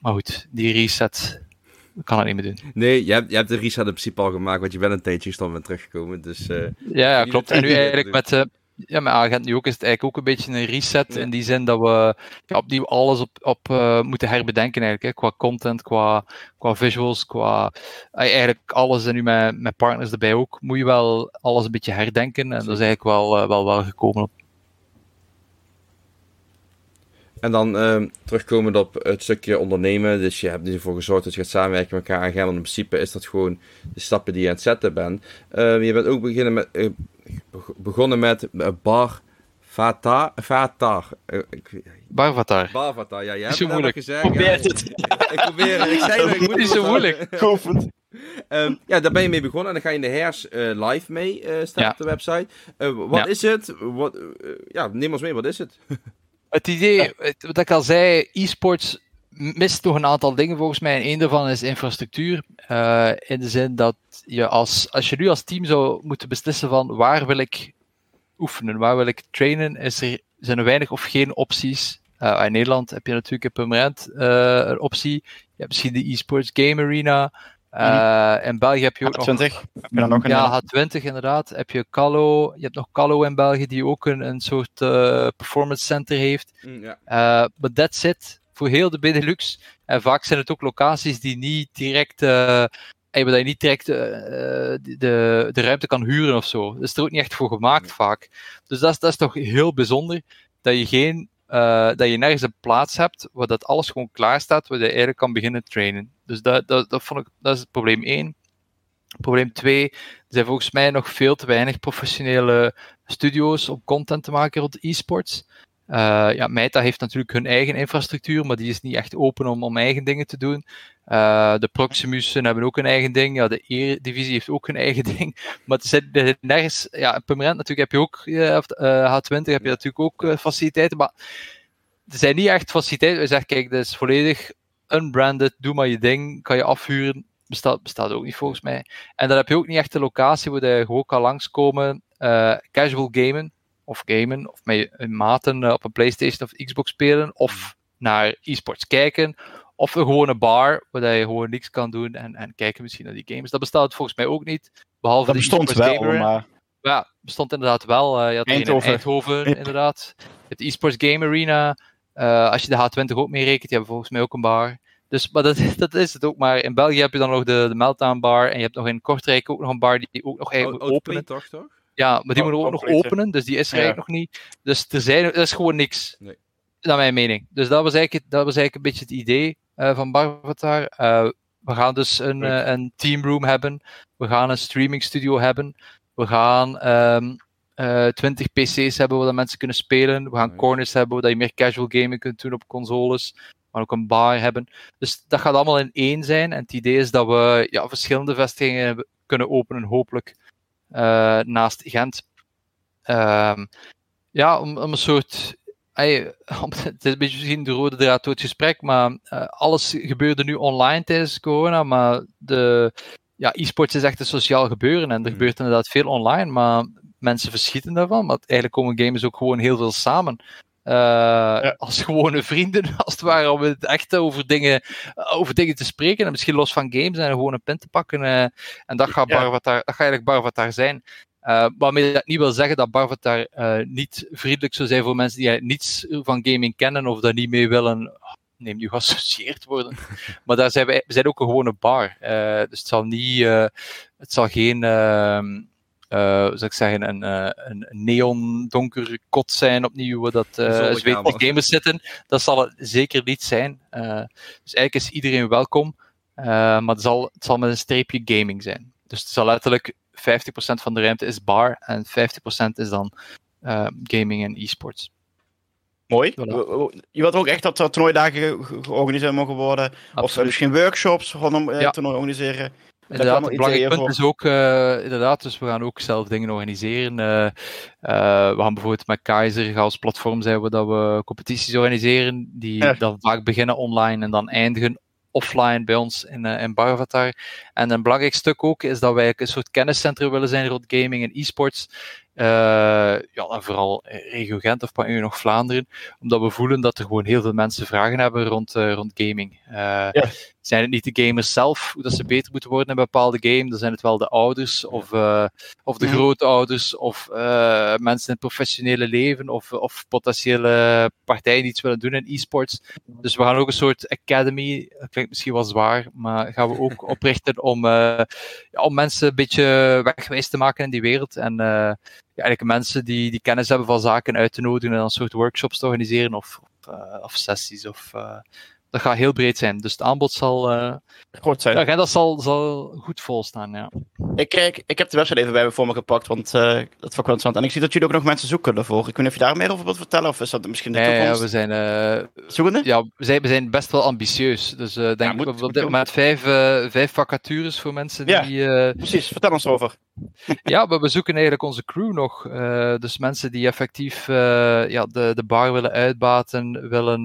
Maar goed, die reset kan het niet meer doen. Nee, je hebt, je hebt de reset in principe al gemaakt, want je bent een tijdje gestopt en teruggekomen. Dus Ja, ja klopt. En nu eigenlijk met, ja, met Agent nu ook is het eigenlijk ook een beetje een reset. Ja. In die zin dat we ja, opnieuw alles op, op eh, moeten herbedenken eigenlijk. Hè, qua content, qua, qua visuals, qua eh, eigenlijk alles. En nu met, met partners erbij ook, moet je wel alles een beetje herdenken. En dat is eigenlijk wel, eh, wel, wel gekomen. Op. En dan uh, terugkomend op het stukje ondernemen. Dus je hebt ervoor gezorgd dat je gaat samenwerken met elkaar. En in principe is dat gewoon de stappen die je aan het zetten bent. Uh, je bent ook beginnen met, begonnen met bar Vatar. Vatar. Barvatar. Barvatar, ja. Jij hebt zo moeilijk. gezegd. Probeer ja, het. ik probeer het. Ik zei het, ik moet niet zo moeilijk. Geoefend. Um, ja, daar ben je mee begonnen en dan ga je in de hers uh, live mee uh, staan Ja. op de website. Uh, wat Ja. is het? Wat, uh, ja, neem ons mee, wat is het? Het idee, het- wat ik al zei, e-sports mist nog een aantal dingen volgens mij. En één daarvan is infrastructuur. Eh, in de zin dat je als, als je nu als team zou moeten beslissen van waar wil ik oefenen, waar wil ik trainen, is er, zijn er weinig of geen opties. Eh, in Nederland heb je natuurlijk een permanent eh, een optie. Je hebt misschien de e-sports game arena. Eh, In België heb je ook nog 20. Heb je dan nog een... ja, H20 inderdaad. Heb je Callo. Je hebt nog Callo in België, die ook een, een soort eh, performance center heeft. Mm, ja. Eh, Maar that's it. Voor heel de Benelux. En vaak zijn het ook locaties die niet direct. eh eh, waar je niet direct eh, eh, de, de ruimte kan huren of zo. Dat is er ook niet echt voor gemaakt vaak. Dus dat is, dat is toch heel bijzonder. Dat je, geen, eh, dat je nergens een plaats hebt waar dat alles gewoon klaar staat, waar je eigenlijk kan beginnen trainen. Dus dat, dat, dat, vond ik, dat is probleem 1. Probleem 2. Er zijn volgens mij nog veel te weinig professionele studio's om content te maken rond e-sports. Eh, ja, Meta heeft natuurlijk hun eigen infrastructuur, maar die is niet echt open om, om eigen dingen te doen. Eh, de Proximussen hebben ook een eigen ding. Ja, de E-divisie heeft ook een eigen ding. Maar zit er zit nergens. Ja, permanent natuurlijk heb je ook. eh, of, eh, H20 heb je natuurlijk ook faciliteiten. Maar er zijn niet echt faciliteiten. We zeggen, kijk, dit is volledig unbranded. Doe maar je ding. Kan je afhuren. Bestaat, bestaat ook niet volgens mij. En dan heb je ook niet echt een locatie waar je gewoon kan langskomen. eh casual gamen. Of gamen. Of met je maten eh, op een PlayStation of Xbox spelen. Of naar e-sports kijken. Of een gewone bar, waar je gewoon niks kan doen en, en kijken misschien naar die games. Dat bestaat volgens mij ook niet. Behalve Dat de bestond wel, gamer. maar... Ja, bestond inderdaad wel. eh je had een in Eindhoven. Eindhoven, Yep. inderdaad. Het e-sports game arena. eh, als je de H20 ook meerekent, die hebben volgens mij ook een bar. Dus, maar dat, dat is het ook maar. In België heb je dan nog de, de Meltdown bar. En je hebt nog in Kortrijk ook nog een bar die ook nog eigenlijk moet openen. toch, toch? Ja, maar die moeten ook nog openen, dus die is er Ja. eigenlijk nog niet. Dus er, zijn, er is gewoon niks. Nee. Naar mijn mening. Dus dat was eigenlijk, dat was eigenlijk een beetje het idee eh, van Barvatar. Eh, we gaan dus een, eh, een teamroom hebben. We gaan een streaming studio hebben. We gaan ehm, eh 20 PC's hebben waar mensen kunnen spelen. We gaan corners hebben waar je meer casual gaming kunt doen op consoles. We gaan ook een bar hebben. Dus dat gaat allemaal in één zijn. En het idee is dat we ja, verschillende vestigingen kunnen openen, hopelijk naast Gent. Ehm, ja, om, om een soort. ey, om- het is een beetje misschien de rode draad door het gesprek, maar eh, alles gebeurde nu online tijdens corona. Maar de ja, e-sports is echt een sociaal gebeuren en er Mhm. gebeurt inderdaad veel online, maar mensen verschieten daarvan. Want eigenlijk komen gamers ook gewoon heel veel samen. Eh, Als gewone vrienden, als het ware, om het echt over dingen, over dingen te spreken. En misschien los van games en gewoon een pen te pakken. eh, en dat gaat, Ja. Barvatar, dat gaat eigenlijk Barvatar zijn. Eh waarmee dat niet wil zeggen dat Barvatar niet vriendelijk zou zijn voor mensen die niets van gaming kennen of daar niet mee willen neem nu geassocieerd worden. maar daar zijn wij, we zijn ook een gewone bar. Dus het zal niet, het zal geen, ehm, eh, zou ik zeggen, een, eh, een neon donker kot zijn opnieuw, waar dat eh. Zweedse gamers zitten. Dat zal het zeker niet zijn. Eh, dus eigenlijk is iedereen welkom, eh, maar het zal, het zal met een streepje gaming zijn. Dus het zal letterlijk 50% van de ruimte is bar en 50% is dan eh, gaming en e-sports. Mooi. Voilà. Je wilt ook echt dat er toernooidagen ge- ge- georganiseerd mogen worden. Of misschien workshops rondom eh Ja. toernooi organiseren. Inderdaad, een belangrijk punt is ook, eh, inderdaad, dus we gaan ook zelf dingen organiseren. Eh, eh, we gaan bijvoorbeeld met Keizer als platform zijn we dat we competities organiseren, die Ja. dan vaak beginnen online en dan eindigen offline bij ons in, in Baravatar. En een belangrijk stuk ook is dat wij een soort kenniscentrum willen zijn rond gaming en e-sports. Ja, en vooral regio Gent of Pan nog Vlaanderen, omdat we voelen dat er gewoon heel veel mensen vragen hebben rond, rond gaming. Zijn het niet de gamers zelf, hoe dat ze beter moeten worden in een bepaalde game, dan zijn het wel de ouders of, eh, of de grootouders of eh, mensen in het professionele leven of, of potentiële partijen die iets willen doen in e-sports. Dus we gaan ook een soort academy, dat klinkt misschien wel zwaar, maar gaan we ook oprichten om, eh, ja, om mensen een beetje wegwijs te maken in die wereld en ja, eigenlijk mensen die, die kennis hebben van zaken uit te nodigen en dan soort workshops te organiseren of of sessies. Of, dat gaat heel breed zijn. Dus het aanbod zal, uh, Groot zijn. Ja, dat zal, zal goed volstaan. Ja. Ik, kijk, ik heb de website even bij me voor me gepakt, want uh, dat vond ik wel interessant. En ik zie dat jullie ook nog mensen zoeken daarvoor. Ik weet niet of je daar meer over wilt vertellen, of is dat misschien de toekomst? Ja, we zijn, uh, Zoekende? Ja, we zijn, we zijn best wel ambitieus. Dus uh, denk ja, moet, ik op dit moment vijf, vijf vacatures voor mensen ja, die... precies. Vertel ons over. ja, we, we zoeken eigenlijk onze crew nog. dus mensen die effectief ja, de, de bar willen uitbaten, willen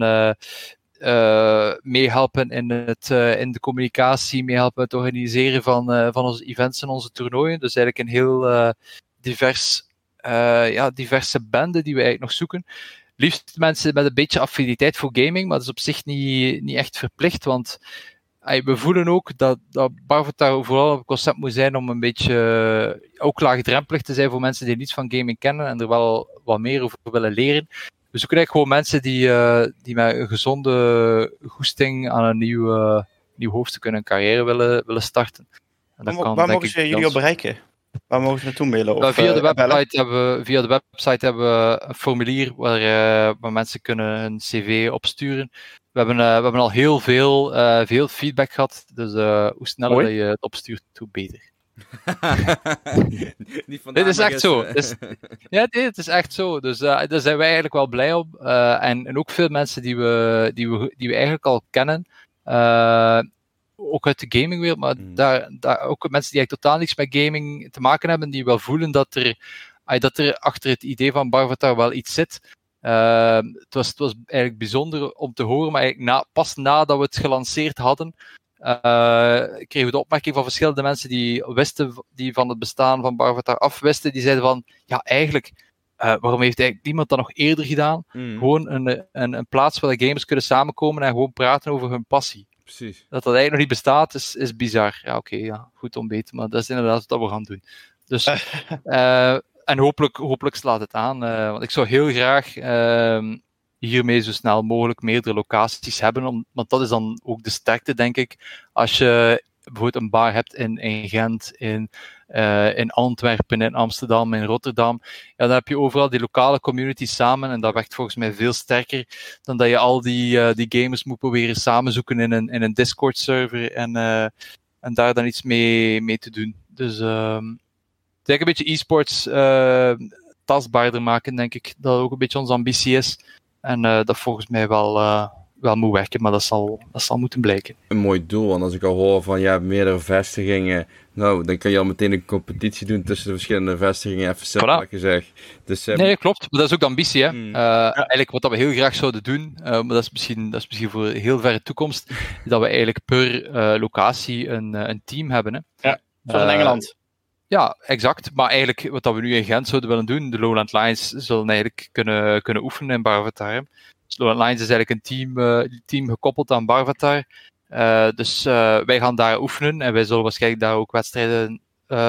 uh, meehelpen in, het, uh, in de communicatie, meehelpen met het organiseren van, uh, van onze events en onze toernooien. Dus eigenlijk een heel divers, ja, diverse bende die we eigenlijk nog zoeken. Liefst mensen met een beetje affiniteit voor gaming, maar dat is op zich niet, niet echt verplicht, want we voelen ook dat, dat Barvotar vooral een concept moet zijn om een beetje ook laagdrempelig te zijn voor mensen die niets van gaming kennen en er wel wat meer over willen leren we zoeken eigenlijk gewoon mensen die, uh, die met een gezonde goesting aan een nieuw, uh, nieuw hoofdstuk in hun carrière willen, willen starten. En dat waar, kan, waar mogen ze jullie op bereiken? Waar mogen ze naartoe mailen? Of, via, de uh, website hebben we, via de website hebben we een formulier waar, waar mensen kunnen een cv opsturen. We hebben, we hebben al heel veel, veel feedback gehad, dus hoe sneller dat je het opstuurt, hoe beter. dit is echt zo. Dus, ja, dit is echt zo. Dus uh, daar zijn wij eigenlijk wel blij op. Uh, en, en ook veel mensen die we, die we, die we eigenlijk al kennen. Uh, ook uit de gamingwereld, maar mm. daar, daar ook mensen die eigenlijk totaal niets met gaming te maken hebben, die wel voelen dat er, dat er achter het idee van Barvatar wel iets zit. het, was, het was eigenlijk bijzonder om te horen, maar eigenlijk na, pas nadat we het gelanceerd hadden, kregen we de opmerking van verschillende mensen die wisten die van het bestaan van Barvatar afwisten. Die zeiden van, ja eigenlijk, uh, waarom heeft eigenlijk niemand dat nog eerder gedaan? Mm. Gewoon een, een, een plaats waar de gamers kunnen samenkomen en gewoon praten over hun passie. Precies. Dat dat eigenlijk nog niet bestaat, is, is bizar. Ja, oké, okay, ja, goed om weten, maar dat is inderdaad wat we gaan doen. Dus, uh, en hopelijk, hopelijk slaat het aan, want ik zou heel graag ehm, hiermee zo snel mogelijk meerdere locaties hebben. Om, want dat is dan ook de sterkte, denk ik. Als je bijvoorbeeld een bar hebt in, Gent, in, uh, in Antwerpen, in Amsterdam, in Rotterdam, ja, dan heb je overal die lokale community samen en dat werkt volgens mij veel sterker dan dat je al die, uh, die gamers moet proberen samenzoeken in een, in een Discord-server en, uh, en daar dan iets mee, mee te doen. Dus het is een beetje e-sports tastbaarder maken, denk ik, dat ook een beetje onze ambitie is. En uh, dat volgens mij wel, uh, wel moet werken, maar dat zal, dat zal moeten blijken. Een mooi doel, want als ik al hoor van ja, meerdere vestigingen, nou, dan kan je al meteen een competitie doen tussen de verschillende vestigingen, even simpel voilà. gezegd. Dus, uh, nee, klopt, maar dat is ook de ambitie. Hè? Hmm. Ja. Eigenlijk wat we heel graag zouden doen, maar dat is, misschien, dat is misschien voor heel verre toekomst, dat we eigenlijk per locatie een, een team hebben. Hè? Ja, zoals in Engeland. Ja, exact. Maar eigenlijk wat we nu in Gent zouden willen doen, de Lowland Lions zullen eigenlijk kunnen, kunnen oefenen in Barvatar. Dus Lowland Lions is eigenlijk een team, uh, team gekoppeld aan Barvatar. Uh, dus uh, wij gaan daar oefenen en wij zullen waarschijnlijk daar ook wedstrijden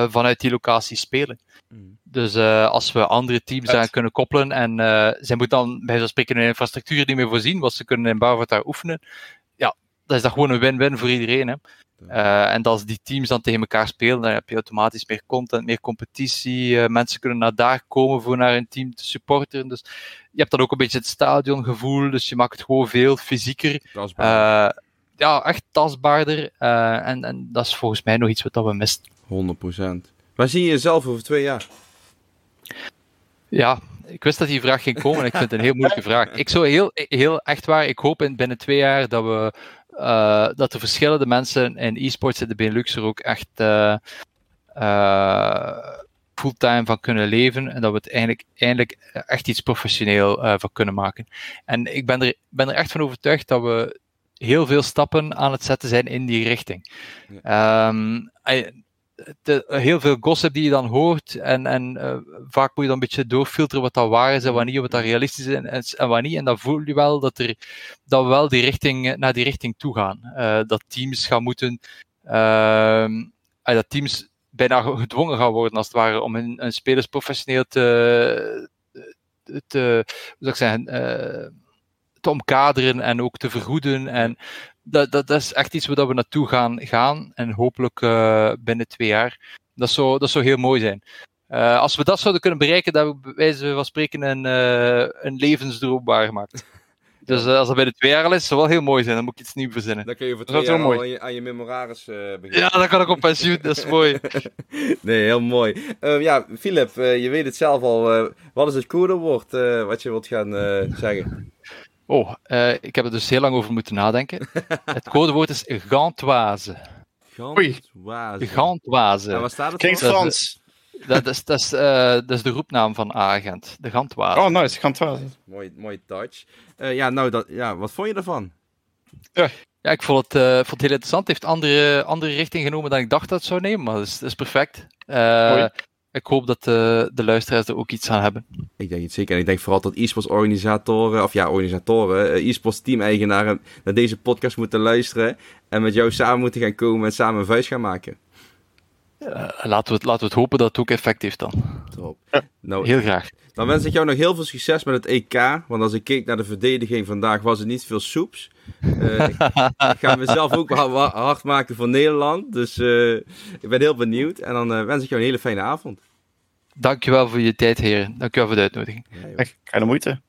vanuit die locatie spelen. Mm. Dus als we andere teams daar kunnen koppelen en zij moeten dan bij zo'n spreken een infrastructuur niet meer voorzien, wat ze kunnen in Barvatar oefenen, ja, dat is dat gewoon een win-win voor iedereen. Hè. Uh, en als die teams dan tegen elkaar spelen, dan heb je automatisch meer content, meer competitie. Uh, mensen kunnen naar daar komen voor naar een team te supporteren. Dus je hebt dan ook een beetje het stadiongevoel, dus je maakt het gewoon veel fysieker. Uh, ja, echt tastbaarder. en, en dat is volgens mij nog iets wat we mist. 100%. Waar zie je jezelf over twee jaar? Ja, ik wist dat die vraag ging komen en ik vind het een heel moeilijke vraag. Ik zou heel, heel echt waar, ik hoop in binnen twee jaar dat we uh, dat de verschillende mensen in e-sports in de Benelux er ook echt uh, uh, fulltime van kunnen leven en dat we het eigenlijk, eigenlijk echt iets professioneel van kunnen maken. En ik ben er, ben er echt van overtuigd dat we heel veel stappen aan het zetten zijn in die richting. Ja. Um, de, heel veel gossip die je dan hoort. En, en uh, vaak moet je dan een beetje doorfilteren wat dat waar is en wanneer, wat dat realistisch is en, en, en wanneer. En dan voel je wel dat, er, dat we wel die richting, naar die richting toe gaan. Dat teams gaan moeten. Uh, dat teams bijna gedwongen gaan worden, als het ware, om hun, hun spelers professioneel te. ik zeggen? te omkaderen en ook te vergoeden. En dat, dat, dat is echt iets waar we naartoe gaan, gaan. En hopelijk uh, binnen twee jaar. Dat zou, dat zou heel mooi zijn. Uh, als we dat zouden kunnen bereiken, dat we bij wijze van spreken een, uh, een levensdroom waargemaakt. Dus uh, als dat bij de twee jaar al is, zou wel heel mooi zijn. Dan moet ik iets nieuws verzinnen. Dan kun je voor twee jaar aan je, aan je memoraris beginnen. Ja, dan kan ik op pensioen. Dat is mooi. nee, heel mooi. Uh, ja, Philip, je weet het zelf al. wat is het codewoord wat je wilt gaan zeggen? Oh, ik heb er dus heel lang over moeten nadenken. het codewoord is gantoise. Gantoise. Gantoise. En wat staat het Klinkt Frans. Dat is, dat, is, uh, dat is de roepnaam van agent, de Gantwaard. Oh, nice, Gantwaard. Mooi, mooi touch. Uh, ja, nou, dat, ja, wat vond je ervan? Ja, ja ik vond het, uh, vond het heel interessant. Het heeft andere, andere richting genomen dan ik dacht dat het zou nemen, maar dat is, dat is perfect. Ik hoop dat de, de luisteraars er ook iets aan hebben. Ik denk het zeker. En ik denk vooral dat e-sports organisatoren, of ja, organisatoren, e-sports team-eigenaren naar deze podcast moeten luisteren en met jou samen moeten gaan komen en samen een vuist gaan maken. Uh, laten, we het, laten we het hopen dat het ook effect heeft dan. Top. Nou, heel graag. Dan wens ik jou nog heel veel succes met het EK. Want als ik keek naar de verdediging vandaag, was het niet veel soeps. Uh, ik, ik, ga mezelf ook hard maken voor Nederland. Dus uh, ik ben heel benieuwd. En dan wens ik jou een hele fijne avond. Dankjewel voor je tijd, heren. Dankjewel voor de uitnodiging. Ja, Keine moeite.